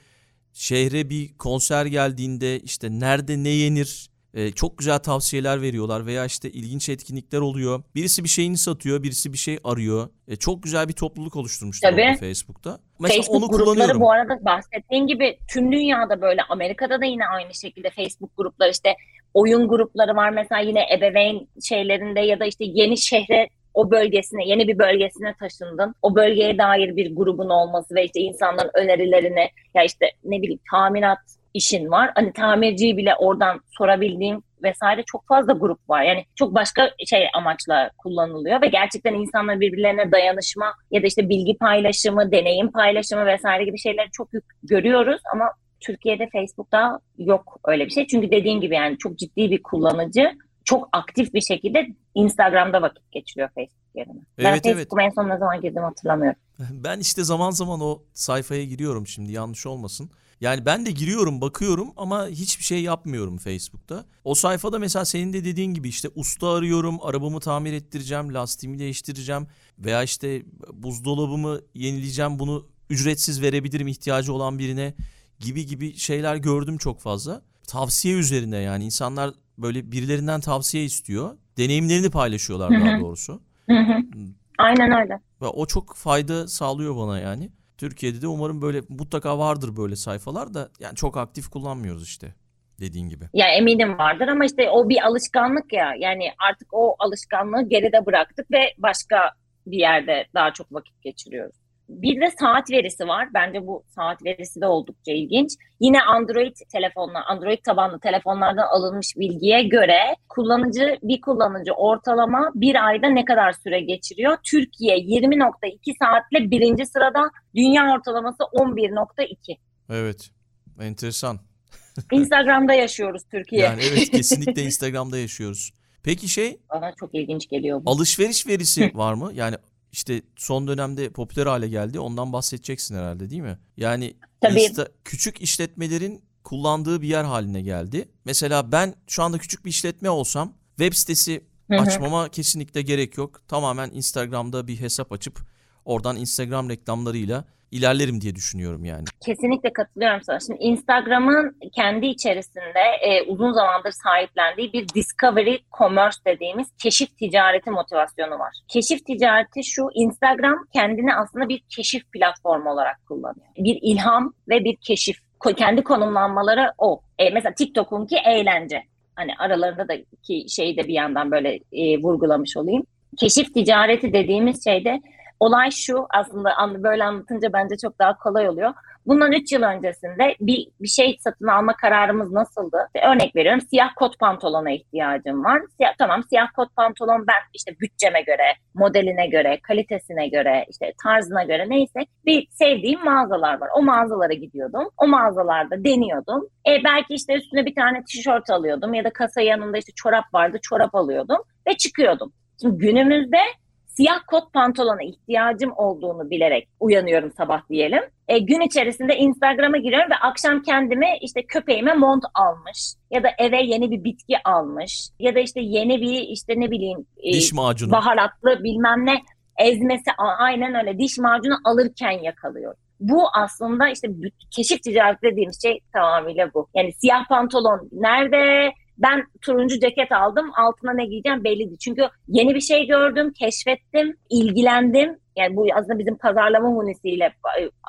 şehre bir konser geldiğinde işte nerede ne yenir e, çok güzel tavsiyeler veriyorlar veya işte ilginç etkinlikler oluyor. Birisi bir şeyini satıyor, birisi bir şey arıyor. E, çok güzel bir topluluk oluşturmuşlar Tabii. Facebook'ta. Mesela Facebook onu grupları bu arada bahsettiğin gibi tüm dünyada böyle Amerika'da da yine aynı şekilde Facebook grupları işte oyun grupları var mesela yine ebeveyn şeylerinde ya da işte yeni şehre o bölgesine yeni bir bölgesine taşındın. O bölgeye dair bir grubun olması ve işte insanların önerilerini ya işte ne bileyim tamirat işin var. Hani tamirciyi bile oradan sorabildiğin vesaire çok fazla grup var. Yani çok başka şey amaçla kullanılıyor ve gerçekten insanlar birbirlerine dayanışma ya da işte bilgi paylaşımı, deneyim paylaşımı vesaire gibi şeyleri çok görüyoruz ama Türkiye'de Facebook'ta yok öyle bir şey. Çünkü dediğin gibi yani çok ciddi bir kullanıcı çok aktif bir şekilde Instagram'da vakit geçiriyor Facebook yerine. ben Evet, evet. Facebook'a en son ne zaman girdim hatırlamıyorum. Ben işte zaman zaman o sayfaya giriyorum şimdi yanlış olmasın. Yani ben de giriyorum bakıyorum ama hiçbir şey yapmıyorum Facebook'ta. O sayfada mesela senin de dediğin gibi işte usta arıyorum, arabamı tamir ettireceğim, lastiğimi değiştireceğim veya işte buzdolabımı yenileyeceğim bunu ücretsiz verebilirim ihtiyacı olan birine gibi gibi şeyler gördüm çok fazla. Tavsiye üzerine yani insanlar böyle birilerinden tavsiye istiyor. Deneyimlerini paylaşıyorlar daha doğrusu. Aynen öyle. Ve o çok fayda sağlıyor bana yani. Türkiye'de de umarım böyle mutlaka vardır böyle sayfalar da yani çok aktif kullanmıyoruz işte dediğin gibi. Ya eminim vardır ama işte o bir alışkanlık ya. Yani artık o alışkanlığı geride bıraktık ve başka bir yerde daha çok vakit geçiriyoruz. Bir de saat verisi var. Bence bu saat verisi de oldukça ilginç. Yine Android telefonlar, Android tabanlı telefonlardan alınmış bilgiye göre kullanıcı bir kullanıcı ortalama bir ayda ne kadar süre geçiriyor? Türkiye 20.2 saatle birinci sırada, dünya ortalaması 11.2. Evet. Enteresan. Instagram'da yaşıyoruz Türkiye. Yani evet kesinlikle Instagram'da yaşıyoruz. Peki şey Bana çok ilginç geliyor bu. alışveriş verisi var mı? Yani işte son dönemde popüler hale geldi. Ondan bahsedeceksin herhalde değil mi? Yani Tabii. Insta, küçük işletmelerin kullandığı bir yer haline geldi. Mesela ben şu anda küçük bir işletme olsam web sitesi Hı hı. açmama kesinlikle gerek yok. Tamamen Instagram'da bir hesap açıp oradan Instagram reklamlarıyla ilerlerim diye düşünüyorum yani. Kesinlikle katılıyorum sana. Şimdi Instagram'ın kendi içerisinde e, uzun zamandır sahiplendiği bir discovery commerce dediğimiz keşif ticareti motivasyonu var. Keşif ticareti şu, Instagram kendini aslında bir keşif platformu olarak kullanıyor. Bir ilham ve bir keşif. Kendi konumlanmaları o. E, mesela TikTok'unki eğlence. Hani aralarında da ki şeyi de bir yandan böyle e, vurgulamış olayım. Keşif ticareti dediğimiz şeyde olay şu aslında böyle anlatınca bence çok daha kolay oluyor. Bundan 3 yıl öncesinde bir, bir şey satın alma kararımız nasıldı? Örnek veriyorum siyah kot pantolona ihtiyacım var. Siyah, tamam siyah kot pantolon ben işte bütçeme göre, modeline göre, kalitesine göre, işte tarzına göre neyse bir sevdiğim mağazalar var. O mağazalara gidiyordum. O mağazalarda deniyordum. E belki işte üstüne bir tane tişört alıyordum ya da kasa yanında işte çorap vardı çorap alıyordum ve çıkıyordum. Şimdi günümüzde siyah kot pantolona ihtiyacım olduğunu bilerek uyanıyorum sabah diyelim. E, gün içerisinde Instagram'a giriyorum ve akşam kendime işte köpeğime mont almış ya da eve yeni bir bitki almış ya da işte yeni bir işte ne bileyim e, Diş macunu. baharatlı bilmem ne ezmesi aynen öyle diş macunu alırken yakalıyor. Bu aslında işte keşif ticareti dediğimiz şey tamamıyla bu. Yani siyah pantolon nerede? Ben turuncu ceket aldım. Altına ne giyeceğim belli değil. Çünkü yeni bir şey gördüm, keşfettim, ilgilendim. Yani bu aslında bizim pazarlama hunisiyle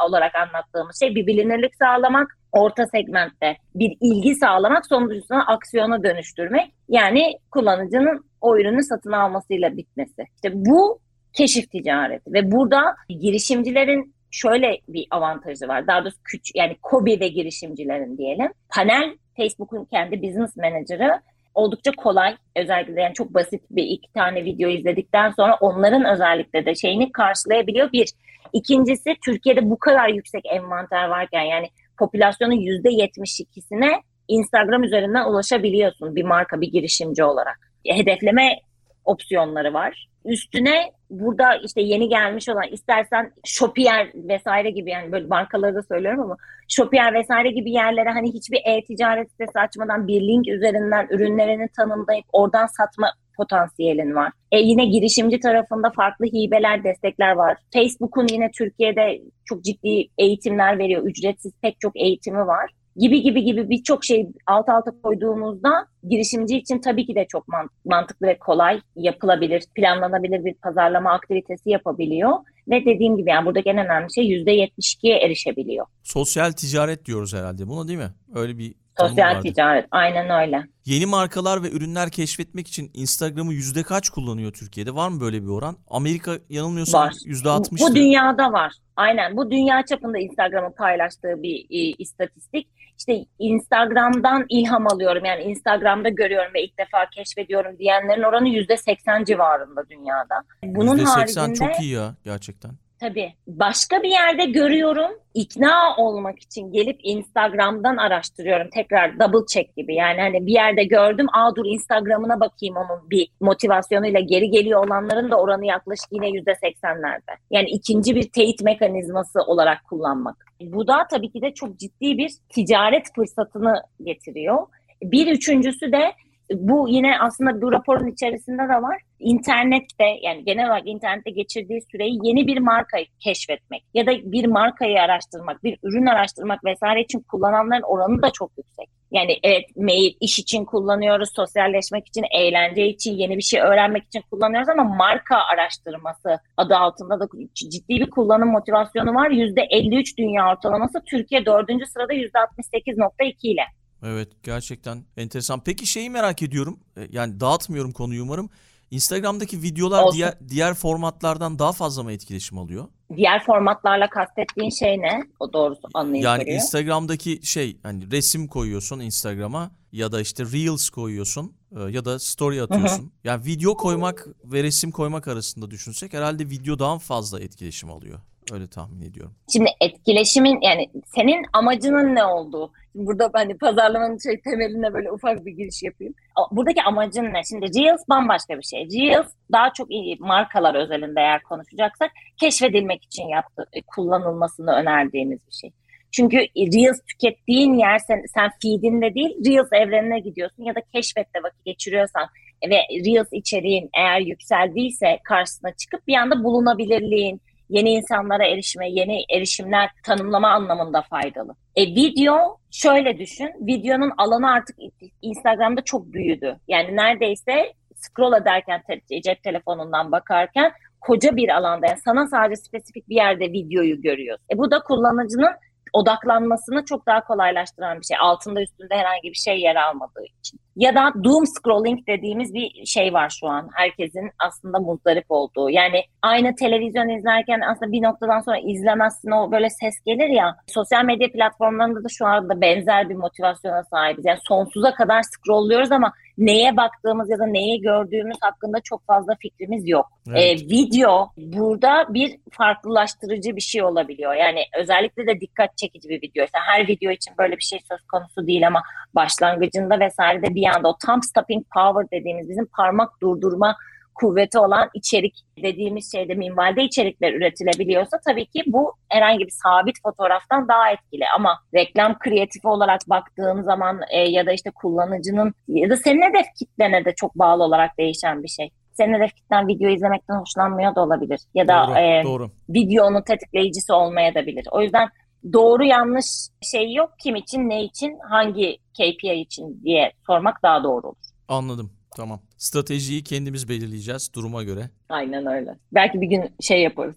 olarak anlattığımız şey bir bilinirlik sağlamak, orta segmentte bir ilgi sağlamak, sonuncusuna aksiyona dönüştürmek. Yani kullanıcının o ürünü satın almasıyla bitmesi. İşte bu keşif ticareti ve burada girişimcilerin şöyle bir avantajı var. Daha doğrusu küçük yani KOBİ ve girişimcilerin diyelim. Panel Facebook'un kendi business manager'ı oldukça kolay. Özellikle yani çok basit bir iki tane video izledikten sonra onların özellikle de şeyini karşılayabiliyor bir. İkincisi Türkiye'de bu kadar yüksek envanter varken yani popülasyonun yüzde 72'sine Instagram üzerinden ulaşabiliyorsun bir marka, bir girişimci olarak. Hedefleme opsiyonları var. Üstüne burada işte yeni gelmiş olan istersen Shopier vesaire gibi yani böyle markaları da söylüyorum ama Shopier vesaire gibi yerlere hani hiçbir e-ticaret sitesi açmadan bir link üzerinden ürünlerini tanımlayıp oradan satma potansiyelin var. E yine girişimci tarafında farklı hibeler, destekler var. Facebook'un yine Türkiye'de çok ciddi eğitimler veriyor. Ücretsiz pek çok eğitimi var gibi gibi gibi birçok şey alt alta koyduğumuzda girişimci için tabii ki de çok mantıklı ve kolay yapılabilir, planlanabilir bir pazarlama aktivitesi yapabiliyor. Ve dediğim gibi yani buradaki en önemli şey %72'ye erişebiliyor. Sosyal ticaret diyoruz herhalde buna değil mi? Öyle bir Sosyal ticaret aynen öyle. Yeni markalar ve ürünler keşfetmek için Instagram'ı yüzde kaç kullanıyor Türkiye'de? Var mı böyle bir oran? Amerika yanılmıyorsam yüzde altmış. Bu dünyada var. Aynen bu dünya çapında Instagram'ın paylaştığı bir e, istatistik. İşte Instagram'dan ilham alıyorum yani Instagram'da görüyorum ve ilk defa keşfediyorum diyenlerin oranı yüzde seksen civarında dünyada. Bunun %80 haricinde çok iyi ya gerçekten. Tabii. Başka bir yerde görüyorum. ikna olmak için gelip Instagram'dan araştırıyorum. Tekrar double check gibi. Yani hani bir yerde gördüm. Aa dur Instagram'ına bakayım onun bir motivasyonuyla geri geliyor olanların da oranı yaklaşık yine yüzde seksenlerde. Yani ikinci bir teyit mekanizması olarak kullanmak. Bu da tabii ki de çok ciddi bir ticaret fırsatını getiriyor. Bir üçüncüsü de bu yine aslında bu raporun içerisinde de var. İnternette yani genel olarak internette geçirdiği süreyi yeni bir markayı keşfetmek ya da bir markayı araştırmak, bir ürün araştırmak vesaire için kullananların oranı da çok yüksek. Yani evet mail iş için kullanıyoruz, sosyalleşmek için, eğlence için, yeni bir şey öğrenmek için kullanıyoruz ama marka araştırması adı altında da ciddi bir kullanım motivasyonu var. %53 dünya ortalaması, Türkiye dördüncü sırada %68.2 ile. Evet gerçekten enteresan. Peki şeyi merak ediyorum. E, yani dağıtmıyorum konuyu umarım. Instagram'daki videolar Olsun. diğer diğer formatlardan daha fazla mı etkileşim alıyor? Diğer formatlarla kastettiğin şey ne? O doğrusu anlayış Yani veriyor. Instagram'daki şey hani resim koyuyorsun Instagram'a ya da işte Reels koyuyorsun e, ya da story atıyorsun. Hı hı. Yani video koymak ve resim koymak arasında düşünsek herhalde video daha fazla etkileşim alıyor. Öyle tahmin ediyorum. Şimdi etkileşimin yani senin amacının ne olduğu. Burada hani pazarlamanın şey temeline böyle ufak bir giriş yapayım. Buradaki amacın ne? Şimdi Reels bambaşka bir şey. Reels daha çok iyi markalar özelinde eğer konuşacaksak keşfedilmek için yaptı, e, kullanılmasını önerdiğimiz bir şey. Çünkü Reels tükettiğin yer sen, sen feedinde değil Reels evrenine gidiyorsun ya da keşfette vakit geçiriyorsan ve Reels içeriğin eğer yükseldiyse karşısına çıkıp bir anda bulunabilirliğin, yeni insanlara erişime, yeni erişimler tanımlama anlamında faydalı. E, video şöyle düşün, videonun alanı artık Instagram'da çok büyüdü. Yani neredeyse scroll ederken cep telefonundan bakarken koca bir alanda yani sana sadece spesifik bir yerde videoyu görüyorsun. E, bu da kullanıcının odaklanmasını çok daha kolaylaştıran bir şey. Altında üstünde herhangi bir şey yer almadığı için. Ya da doom scrolling dediğimiz bir şey var şu an. Herkesin aslında muzdarip olduğu. Yani aynı televizyon izlerken aslında bir noktadan sonra izlemezsin o böyle ses gelir ya. Sosyal medya platformlarında da şu anda benzer bir motivasyona sahibiz. Yani sonsuza kadar scrollluyoruz ama neye baktığımız ya da neyi gördüğümüz hakkında çok fazla fikrimiz yok. Evet. Ee, video burada bir farklılaştırıcı bir şey olabiliyor. Yani özellikle de dikkat çekici bir video. İşte her video için böyle bir şey söz konusu değil ama başlangıcında vesaire de bir anda o thumb stopping power dediğimiz bizim parmak durdurma kuvveti olan içerik dediğimiz şeyde minvalde içerikler üretilebiliyorsa tabii ki bu herhangi bir sabit fotoğraftan daha etkili ama reklam kreatifi olarak baktığın zaman e, ya da işte kullanıcının ya da senin hedef kitlene de çok bağlı olarak değişen bir şey. Senin hedef kitlen video izlemekten hoşlanmıyor da olabilir ya da doğru, e, doğru. videonun tetikleyicisi olmaya da bilir. O yüzden doğru yanlış şey yok kim için ne için hangi KPI için diye sormak daha doğru olur. Anladım. Tamam. Stratejiyi kendimiz belirleyeceğiz duruma göre. Aynen öyle. Belki bir gün şey yaparız.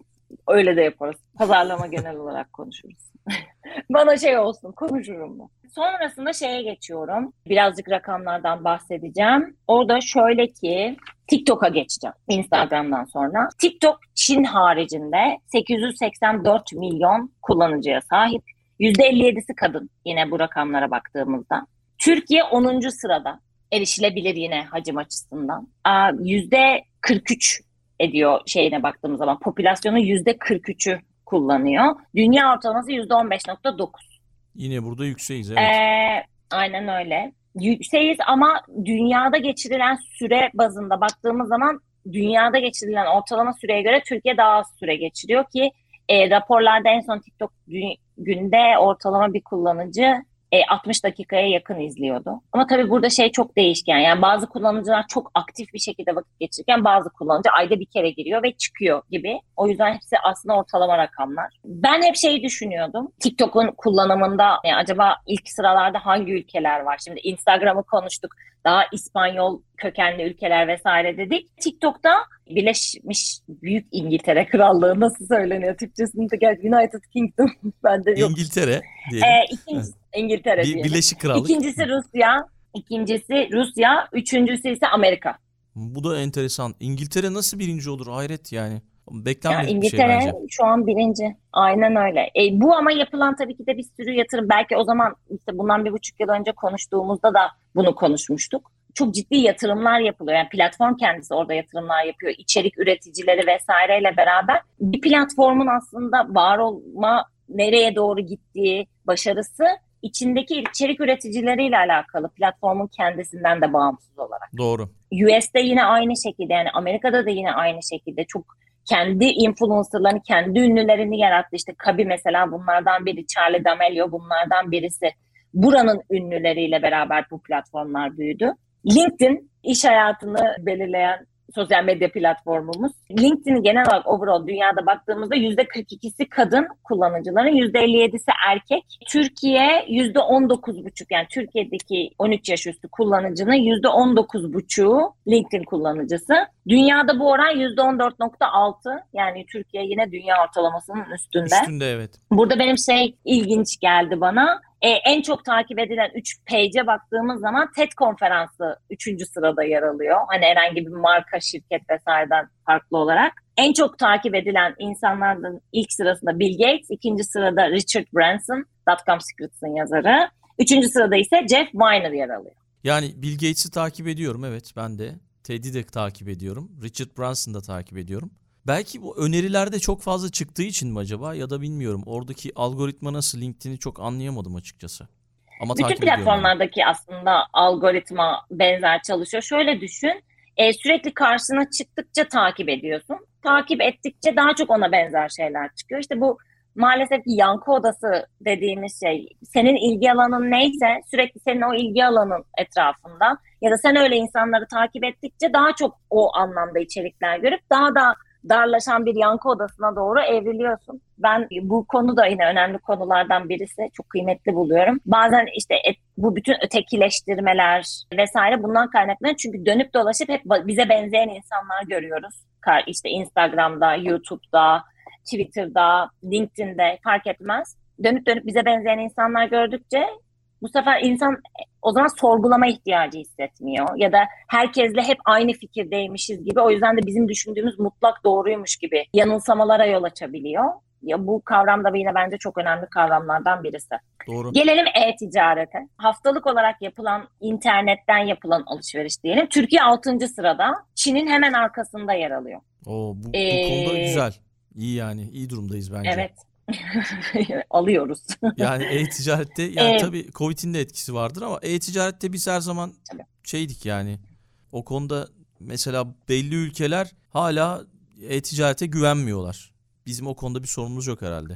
Öyle de yaparız. Pazarlama genel olarak konuşuruz. Bana şey olsun konuşurum ben. Sonrasında şeye geçiyorum. Birazcık rakamlardan bahsedeceğim. Orada şöyle ki TikTok'a geçeceğim Instagram'dan sonra. TikTok Çin haricinde 884 milyon kullanıcıya sahip. %57'si kadın yine bu rakamlara baktığımızda. Türkiye 10. sırada erişilebilir yine hacim açısından. Aa, Yüzde 43 ediyor şeyine baktığımız zaman. Popülasyonun yüzde 43'ü kullanıyor. Dünya ortalaması yüzde 15.9. Yine burada yükseğiz evet. Ee, aynen öyle. Yükseğiz ama dünyada geçirilen süre bazında baktığımız zaman dünyada geçirilen ortalama süreye göre Türkiye daha az süre geçiriyor ki e, raporlarda en son TikTok günde ortalama bir kullanıcı e, 60 dakikaya yakın izliyordu. Ama tabii burada şey çok değişken. Yani bazı kullanıcılar çok aktif bir şekilde vakit geçirirken bazı kullanıcı ayda bir kere giriyor ve çıkıyor gibi. O yüzden hepsi aslında ortalama rakamlar. Ben hep şeyi düşünüyordum. TikTok'un kullanımında yani acaba ilk sıralarda hangi ülkeler var? Şimdi Instagram'ı konuştuk. Daha İspanyol kökenli ülkeler vesaire dedik. TikTok'ta Birleşmiş Büyük İngiltere Krallığı nasıl söyleniyor Türkçesinde? Gel United Kingdom bende yok. İngiltere diyelim. Ee, ikinci, İngiltere Bir. Birleşik Krallık. İkincisi Rusya, ikincisi Rusya, üçüncüsü ise Amerika. Bu da enteresan. İngiltere nasıl birinci olur? Hayret yani. Ya Beklenmedik bir şey İngiltere bence. şu an birinci. Aynen öyle. E, bu ama yapılan tabii ki de bir sürü yatırım. Belki o zaman işte bundan bir buçuk yıl önce konuştuğumuzda da bunu konuşmuştuk. Çok ciddi yatırımlar yapılıyor. Yani platform kendisi orada yatırımlar yapıyor. İçerik üreticileri vesaireyle beraber bir platformun aslında var olma nereye doğru gittiği başarısı içindeki içerik üreticileriyle alakalı platformun kendisinden de bağımsız olarak. Doğru. US'de yine aynı şekilde yani Amerika'da da yine aynı şekilde çok kendi influencerlarını, kendi ünlülerini yarattı. İşte Kabi mesela bunlardan biri, Charlie D'Amelio bunlardan birisi. Buranın ünlüleriyle beraber bu platformlar büyüdü. LinkedIn iş hayatını belirleyen sosyal medya platformumuz. LinkedIn genel olarak overall dünyada baktığımızda %42'si kadın kullanıcıların, %57'si erkek. Türkiye %19,5 yani Türkiye'deki 13 yaş üstü kullanıcının %19,5'u LinkedIn kullanıcısı. Dünyada bu oran %14,6 yani Türkiye yine dünya ortalamasının üstünde. Üstünde evet. Burada benim şey ilginç geldi bana. Ee, en çok takip edilen 3 page'e baktığımız zaman TED konferansı 3. sırada yer alıyor. Hani herhangi bir marka, şirket vesaireden farklı olarak. En çok takip edilen insanlardan ilk sırasında Bill Gates, ikinci sırada Richard Branson, Dotcom Secrets'ın yazarı. Üçüncü sırada ise Jeff Weiner yer alıyor. Yani Bill Gates'i takip ediyorum evet ben de. Ted'i de takip ediyorum. Richard Branson'ı da takip ediyorum. Belki bu önerilerde çok fazla çıktığı için mi acaba ya da bilmiyorum. Oradaki algoritma nasıl LinkedIn'i çok anlayamadım açıkçası. Ama Bütün takip ediyorum. yani. platformlardaki aslında algoritma benzer çalışıyor. Şöyle düşün, e, sürekli karşına çıktıkça takip ediyorsun. Takip ettikçe daha çok ona benzer şeyler çıkıyor. İşte bu maalesef ki yankı odası dediğimiz şey. Senin ilgi alanın neyse sürekli senin o ilgi alanın etrafında ya da sen öyle insanları takip ettikçe daha çok o anlamda içerikler görüp daha da darlaşan bir yankı odasına doğru evriliyorsun. Ben bu konu da yine önemli konulardan birisi. Çok kıymetli buluyorum. Bazen işte et, bu bütün ötekileştirmeler vesaire bundan kaynaklanıyor. Çünkü dönüp dolaşıp hep bize benzeyen insanlar görüyoruz. İşte Instagram'da, YouTube'da, Twitter'da, LinkedIn'de fark etmez. Dönüp dönüp bize benzeyen insanlar gördükçe bu sefer insan o zaman sorgulama ihtiyacı hissetmiyor. Ya da herkesle hep aynı fikirdeymişiz gibi. O yüzden de bizim düşündüğümüz mutlak doğruymuş gibi yanılsamalara yol açabiliyor. Ya bu kavram da yine bence çok önemli kavramlardan birisi. Doğru. Gelelim e-ticarete. Haftalık olarak yapılan internetten yapılan alışveriş diyelim. Türkiye 6. sırada. Çin'in hemen arkasında yer alıyor. Oo, bu, bu Ee, konuda güzel. İyi yani. iyi durumdayız bence. Evet. Alıyoruz. Yani e-ticarette yani Ee, tabii Covid'in de etkisi vardır ama e-ticarette biz her zaman Tabii. şeydik yani. O konuda mesela belli ülkeler hala e-ticarete güvenmiyorlar. Bizim o konuda bir sorunumuz yok herhalde.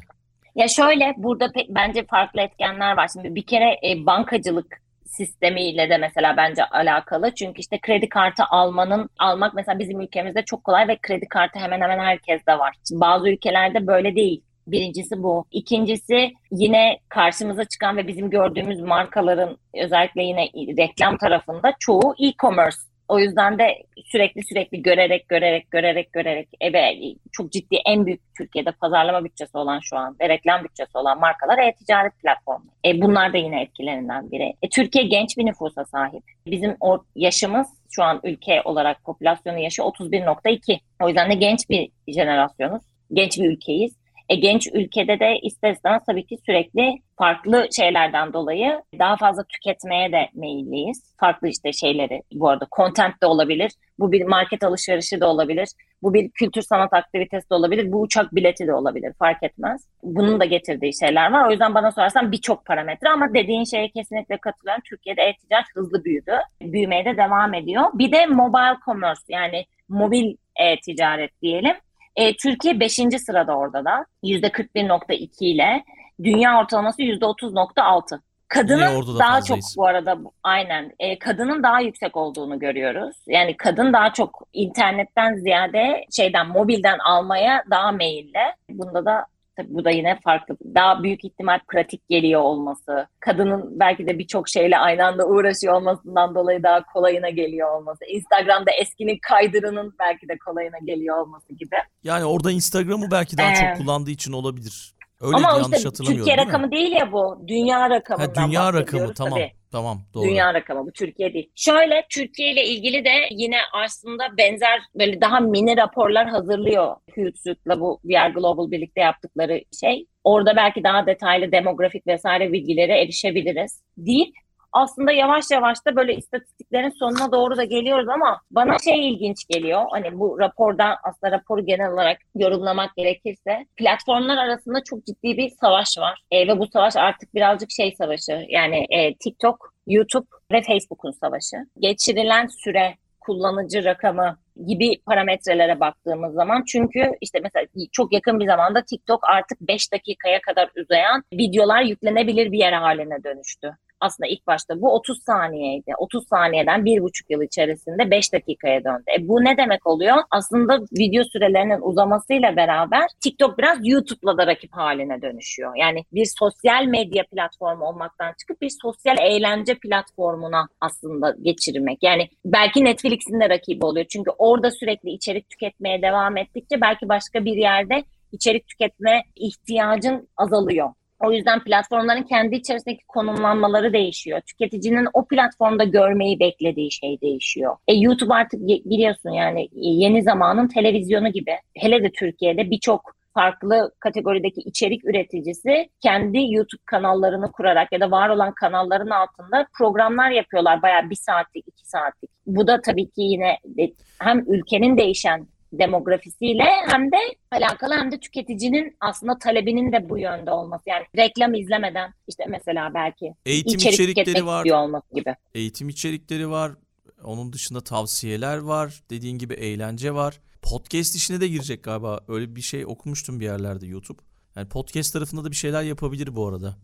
Ya şöyle burada pe- bence farklı etkenler var. Şimdi bir kere e, bankacılık sistemiyle de mesela bence alakalı. Çünkü işte kredi kartı almanın almak mesela bizim ülkemizde çok kolay ve kredi kartı hemen hemen herkeste var. Şimdi bazı ülkelerde böyle değil. Birincisi bu. İkincisi yine karşımıza çıkan ve bizim gördüğümüz markaların özellikle yine reklam tarafında çoğu e-commerce. O yüzden de sürekli sürekli görerek görerek görerek görerek ebe çok ciddi en büyük Türkiye'de pazarlama bütçesi olan şu an ve reklam bütçesi olan markalar e-ticaret platformu. E, bunlar da yine etkilerinden biri. E, Türkiye genç bir nüfusa sahip. Bizim o yaşımız şu an ülke olarak popülasyonun yaşı 31.2. O yüzden de genç bir jenerasyonuz. Genç bir ülkeyiz. E, genç ülkede de ister istemez tabii ki sürekli farklı şeylerden dolayı daha fazla tüketmeye de meyilliyiz. Farklı işte şeyleri bu arada content de olabilir. Bu bir market alışverişi de olabilir. Bu bir kültür sanat aktivitesi de olabilir. Bu uçak bileti de olabilir. Fark etmez. Bunun da getirdiği şeyler var. O yüzden bana sorarsan birçok parametre ama dediğin şeye kesinlikle katılıyorum. Türkiye'de e-ticaret hızlı büyüdü. Büyümeye de devam ediyor. Bir de mobile commerce yani mobil e-ticaret diyelim. E, Türkiye 5. sırada orada da. %41.2 ile. Dünya ortalaması %30.6. Kadının daha çok bu arada aynen e, kadının daha yüksek olduğunu görüyoruz. Yani kadın daha çok internetten ziyade şeyden mobilden almaya daha meyilli. Bunda da tabii bu da yine farklı. Daha büyük ihtimal pratik geliyor olması. Kadının belki de birçok şeyle aynı anda uğraşıyor olmasından dolayı daha kolayına geliyor olması. Instagram'da eskinin kaydırının belki de kolayına geliyor olması gibi. Yani orada Instagram'ı belki daha ee, çok kullandığı için olabilir. Öyle Ama yanlış işte hatırlamıyorum. Türkiye rakamı değil ya bu. Dünya rakamından ha, Dünya rakamı tamam. Tabii. Tamam doğru. Dünya rakamı bu Türkiye değil. Şöyle Türkiye ile ilgili de yine aslında benzer böyle daha mini raporlar hazırlıyor Hootsuite'la bu VR Global birlikte yaptıkları şey. Orada belki daha detaylı demografik vesaire bilgilere erişebiliriz deyip aslında yavaş yavaş da böyle istatistiklerin sonuna doğru da geliyoruz ama bana şey ilginç geliyor. Hani bu rapordan aslında raporu genel olarak yorumlamak gerekirse platformlar arasında çok ciddi bir savaş var. E, ve bu savaş artık birazcık şey savaşı. Yani e, TikTok, YouTube ve Facebook'un savaşı. Geçirilen süre kullanıcı rakamı gibi parametrelere baktığımız zaman çünkü işte mesela çok yakın bir zamanda TikTok artık 5 dakikaya kadar uzayan videolar yüklenebilir bir yer haline dönüştü aslında ilk başta bu 30 saniyeydi. 30 saniyeden bir buçuk yıl içerisinde 5 dakikaya döndü. E bu ne demek oluyor? Aslında video sürelerinin uzamasıyla beraber TikTok biraz YouTube'la da rakip haline dönüşüyor. Yani bir sosyal medya platformu olmaktan çıkıp bir sosyal eğlence platformuna aslında geçirmek. Yani belki Netflix'in de rakibi oluyor. Çünkü orada sürekli içerik tüketmeye devam ettikçe belki başka bir yerde içerik tüketme ihtiyacın azalıyor. O yüzden platformların kendi içerisindeki konumlanmaları değişiyor. Tüketicinin o platformda görmeyi beklediği şey değişiyor. E, YouTube artık biliyorsun yani yeni zamanın televizyonu gibi. Hele de Türkiye'de birçok farklı kategorideki içerik üreticisi kendi YouTube kanallarını kurarak ya da var olan kanalların altında programlar yapıyorlar. Bayağı bir saatlik, iki saatlik. Bu da tabii ki yine hem ülkenin değişen demografisiyle hem de alakalı hem de tüketicinin aslında talebinin de bu yönde olması. Yani reklam izlemeden işte mesela belki eğitim içerik içerikleri var. olması gibi. Eğitim içerikleri var. Onun dışında tavsiyeler var. Dediğin gibi eğlence var. Podcast işine de girecek galiba. Öyle bir şey okumuştum bir yerlerde YouTube. Yani podcast tarafında da bir şeyler yapabilir bu arada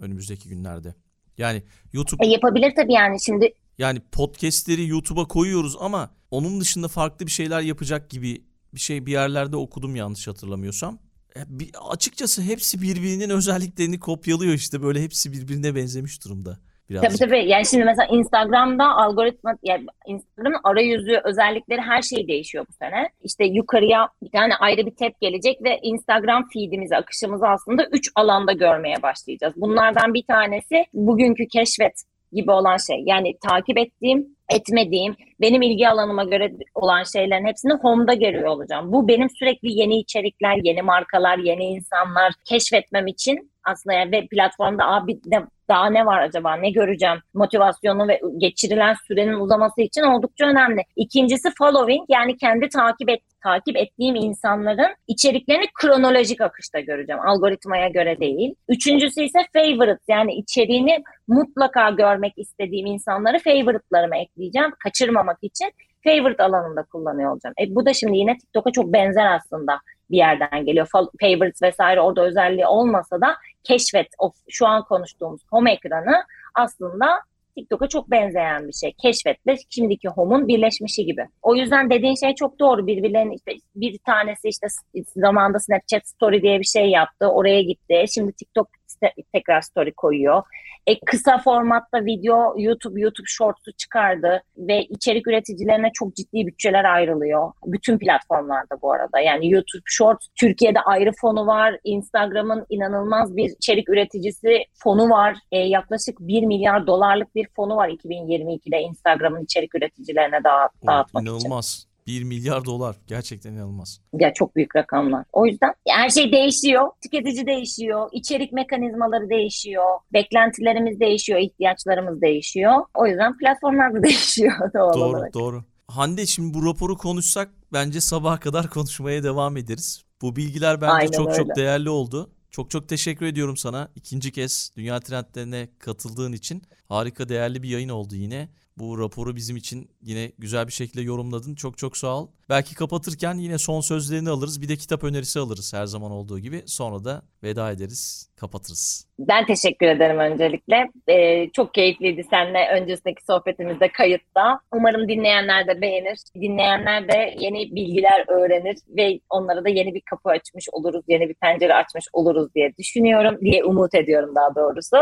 önümüzdeki günlerde. Yani YouTube e yapabilir tabii yani şimdi yani podcastleri YouTube'a koyuyoruz ama onun dışında farklı bir şeyler yapacak gibi bir şey bir yerlerde okudum yanlış hatırlamıyorsam. E, bir, açıkçası hepsi birbirinin özelliklerini kopyalıyor işte böyle hepsi birbirine benzemiş durumda. Birazcık. Tabii tabii. Yani şimdi mesela Instagram'da algoritma, yani Instagram'ın arayüzü, özellikleri her şey değişiyor bu sene. İşte yukarıya bir tane ayrı bir tab gelecek ve Instagram feedimizi, akışımızı aslında üç alanda görmeye başlayacağız. Bunlardan bir tanesi bugünkü keşfet gibi olan şey. Yani takip ettiğim, etmediğim, benim ilgi alanıma göre olan şeylerin hepsini home'da görüyor olacağım. Bu benim sürekli yeni içerikler, yeni markalar, yeni insanlar keşfetmem için aslında yani ve platformda abi de daha ne var acaba ne göreceğim motivasyonu ve geçirilen sürenin uzaması için oldukça önemli. İkincisi following yani kendi takip et takip ettiğim insanların içeriklerini kronolojik akışta göreceğim. Algoritmaya göre değil. Üçüncüsü ise favorites yani içeriğini mutlaka görmek istediğim insanları favorite'larıma ekleyeceğim. Kaçırmamak için favorite alanında kullanıyor olacağım. E, bu da şimdi yine TikTok'a çok benzer aslında bir yerden geliyor. Favorites vesaire orada özelliği olmasa da keşfet, o şu an konuştuğumuz home ekranı aslında TikTok'a çok benzeyen bir şey. Keşfetle şimdiki Home'un birleşmişi gibi. O yüzden dediğin şey çok doğru. Birbirlerinin işte bir tanesi işte zamanda Snapchat Story diye bir şey yaptı. Oraya gitti. Şimdi TikTok tekrar story koyuyor. E, kısa formatta video YouTube YouTube Shorts'u çıkardı ve içerik üreticilerine çok ciddi bütçeler ayrılıyor. Bütün platformlarda bu arada. Yani YouTube Shorts Türkiye'de ayrı fonu var. Instagram'ın inanılmaz bir içerik üreticisi fonu var. E, yaklaşık 1 milyar dolarlık bir fonu var 2022'de Instagram'ın içerik üreticilerine dağıt, dağıtmak inanılmaz. için. 1 milyar dolar. Gerçekten inanılmaz. Ya çok büyük rakamlar. O yüzden her şey değişiyor. Tüketici değişiyor. içerik mekanizmaları değişiyor. Beklentilerimiz değişiyor. ihtiyaçlarımız değişiyor. O yüzden platformlar da değişiyor doğal Doğru, olarak. doğru. Hande şimdi bu raporu konuşsak bence sabaha kadar konuşmaya devam ederiz. Bu bilgiler bence Aynen çok çok öyle. değerli oldu. Çok çok teşekkür ediyorum sana. İkinci kez Dünya Trendlerine katıldığın için. Harika değerli bir yayın oldu yine. Bu raporu bizim için yine güzel bir şekilde yorumladın. Çok çok sağ ol. Belki kapatırken yine son sözlerini alırız. Bir de kitap önerisi alırız her zaman olduğu gibi. Sonra da veda ederiz, kapatırız. Ben teşekkür ederim öncelikle. Ee, çok keyifliydi seninle öncesindeki sohbetimizde kayıtta. Umarım dinleyenler de beğenir. Dinleyenler de yeni bilgiler öğrenir ve onlara da yeni bir kapı açmış oluruz, yeni bir pencere açmış oluruz diye düşünüyorum, diye umut ediyorum daha doğrusu.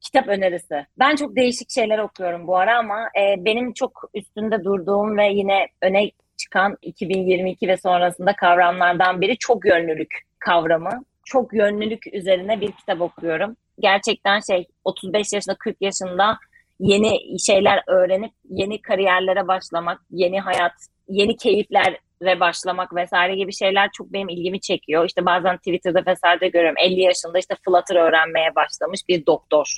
Kitap önerisi. Ben çok değişik şeyler okuyorum bu ara ama e, benim çok üstünde durduğum ve yine öne çıkan 2022 ve sonrasında kavramlardan biri çok yönlülük kavramı. Çok yönlülük üzerine bir kitap okuyorum. Gerçekten şey 35 yaşında 40 yaşında yeni şeyler öğrenip yeni kariyerlere başlamak, yeni hayat, yeni keyiflere başlamak vesaire gibi şeyler çok benim ilgimi çekiyor. İşte bazen Twitter'da vesaire görüyorum 50 yaşında işte Flutter öğrenmeye başlamış bir doktor.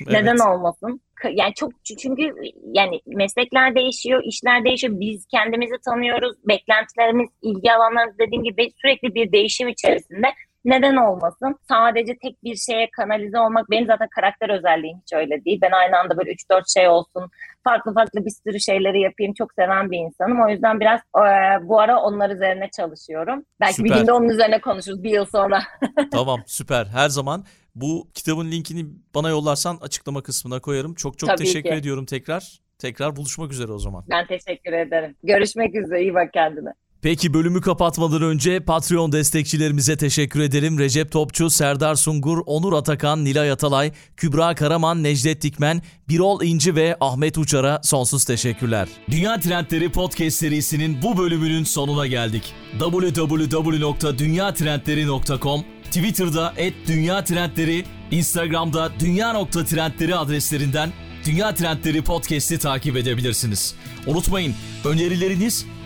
Neden Evet. olmasın? K- Yani çok çünkü yani meslekler değişiyor, işler değişiyor. Biz kendimizi tanıyoruz. Beklentilerimiz, ilgi alanlarımız dediğim gibi sürekli bir değişim içerisinde. Neden olmasın? Sadece tek bir şeye kanalize olmak benim zaten karakter özelliğim hiç öyle değil. Ben aynı anda böyle 3-4 şey olsun. Farklı farklı bir sürü şeyleri yapayım. Çok seven bir insanım. O yüzden biraz e, bu ara onlar üzerine çalışıyorum. Belki bir Süper. günde onun üzerine konuşuruz bir yıl sonra. Tamam süper her zaman. Bu kitabın linkini bana yollarsan açıklama kısmına koyarım. Çok çok Tabii teşekkür ki. ediyorum tekrar. Tekrar buluşmak üzere o zaman. Ben teşekkür ederim. Görüşmek üzere. İyi bak kendine. Peki bölümü kapatmadan önce Patreon destekçilerimize teşekkür ederim. Recep Topçu, Serdar Sungur, Onur Atakan, Nilay Atalay, Kübra Karaman, Necdet Dikmen, Birol İnci ve Ahmet Uçar'a sonsuz teşekkürler. Dünya Trendleri Podcast serisinin bu bölümünün sonuna geldik. www.dünyatrendleri.com Twitter'da @dünyatrendleri, Instagram'da dünya.trendleri adreslerinden Dünya Trendleri Podcast'i takip edebilirsiniz. Unutmayın önerileriniz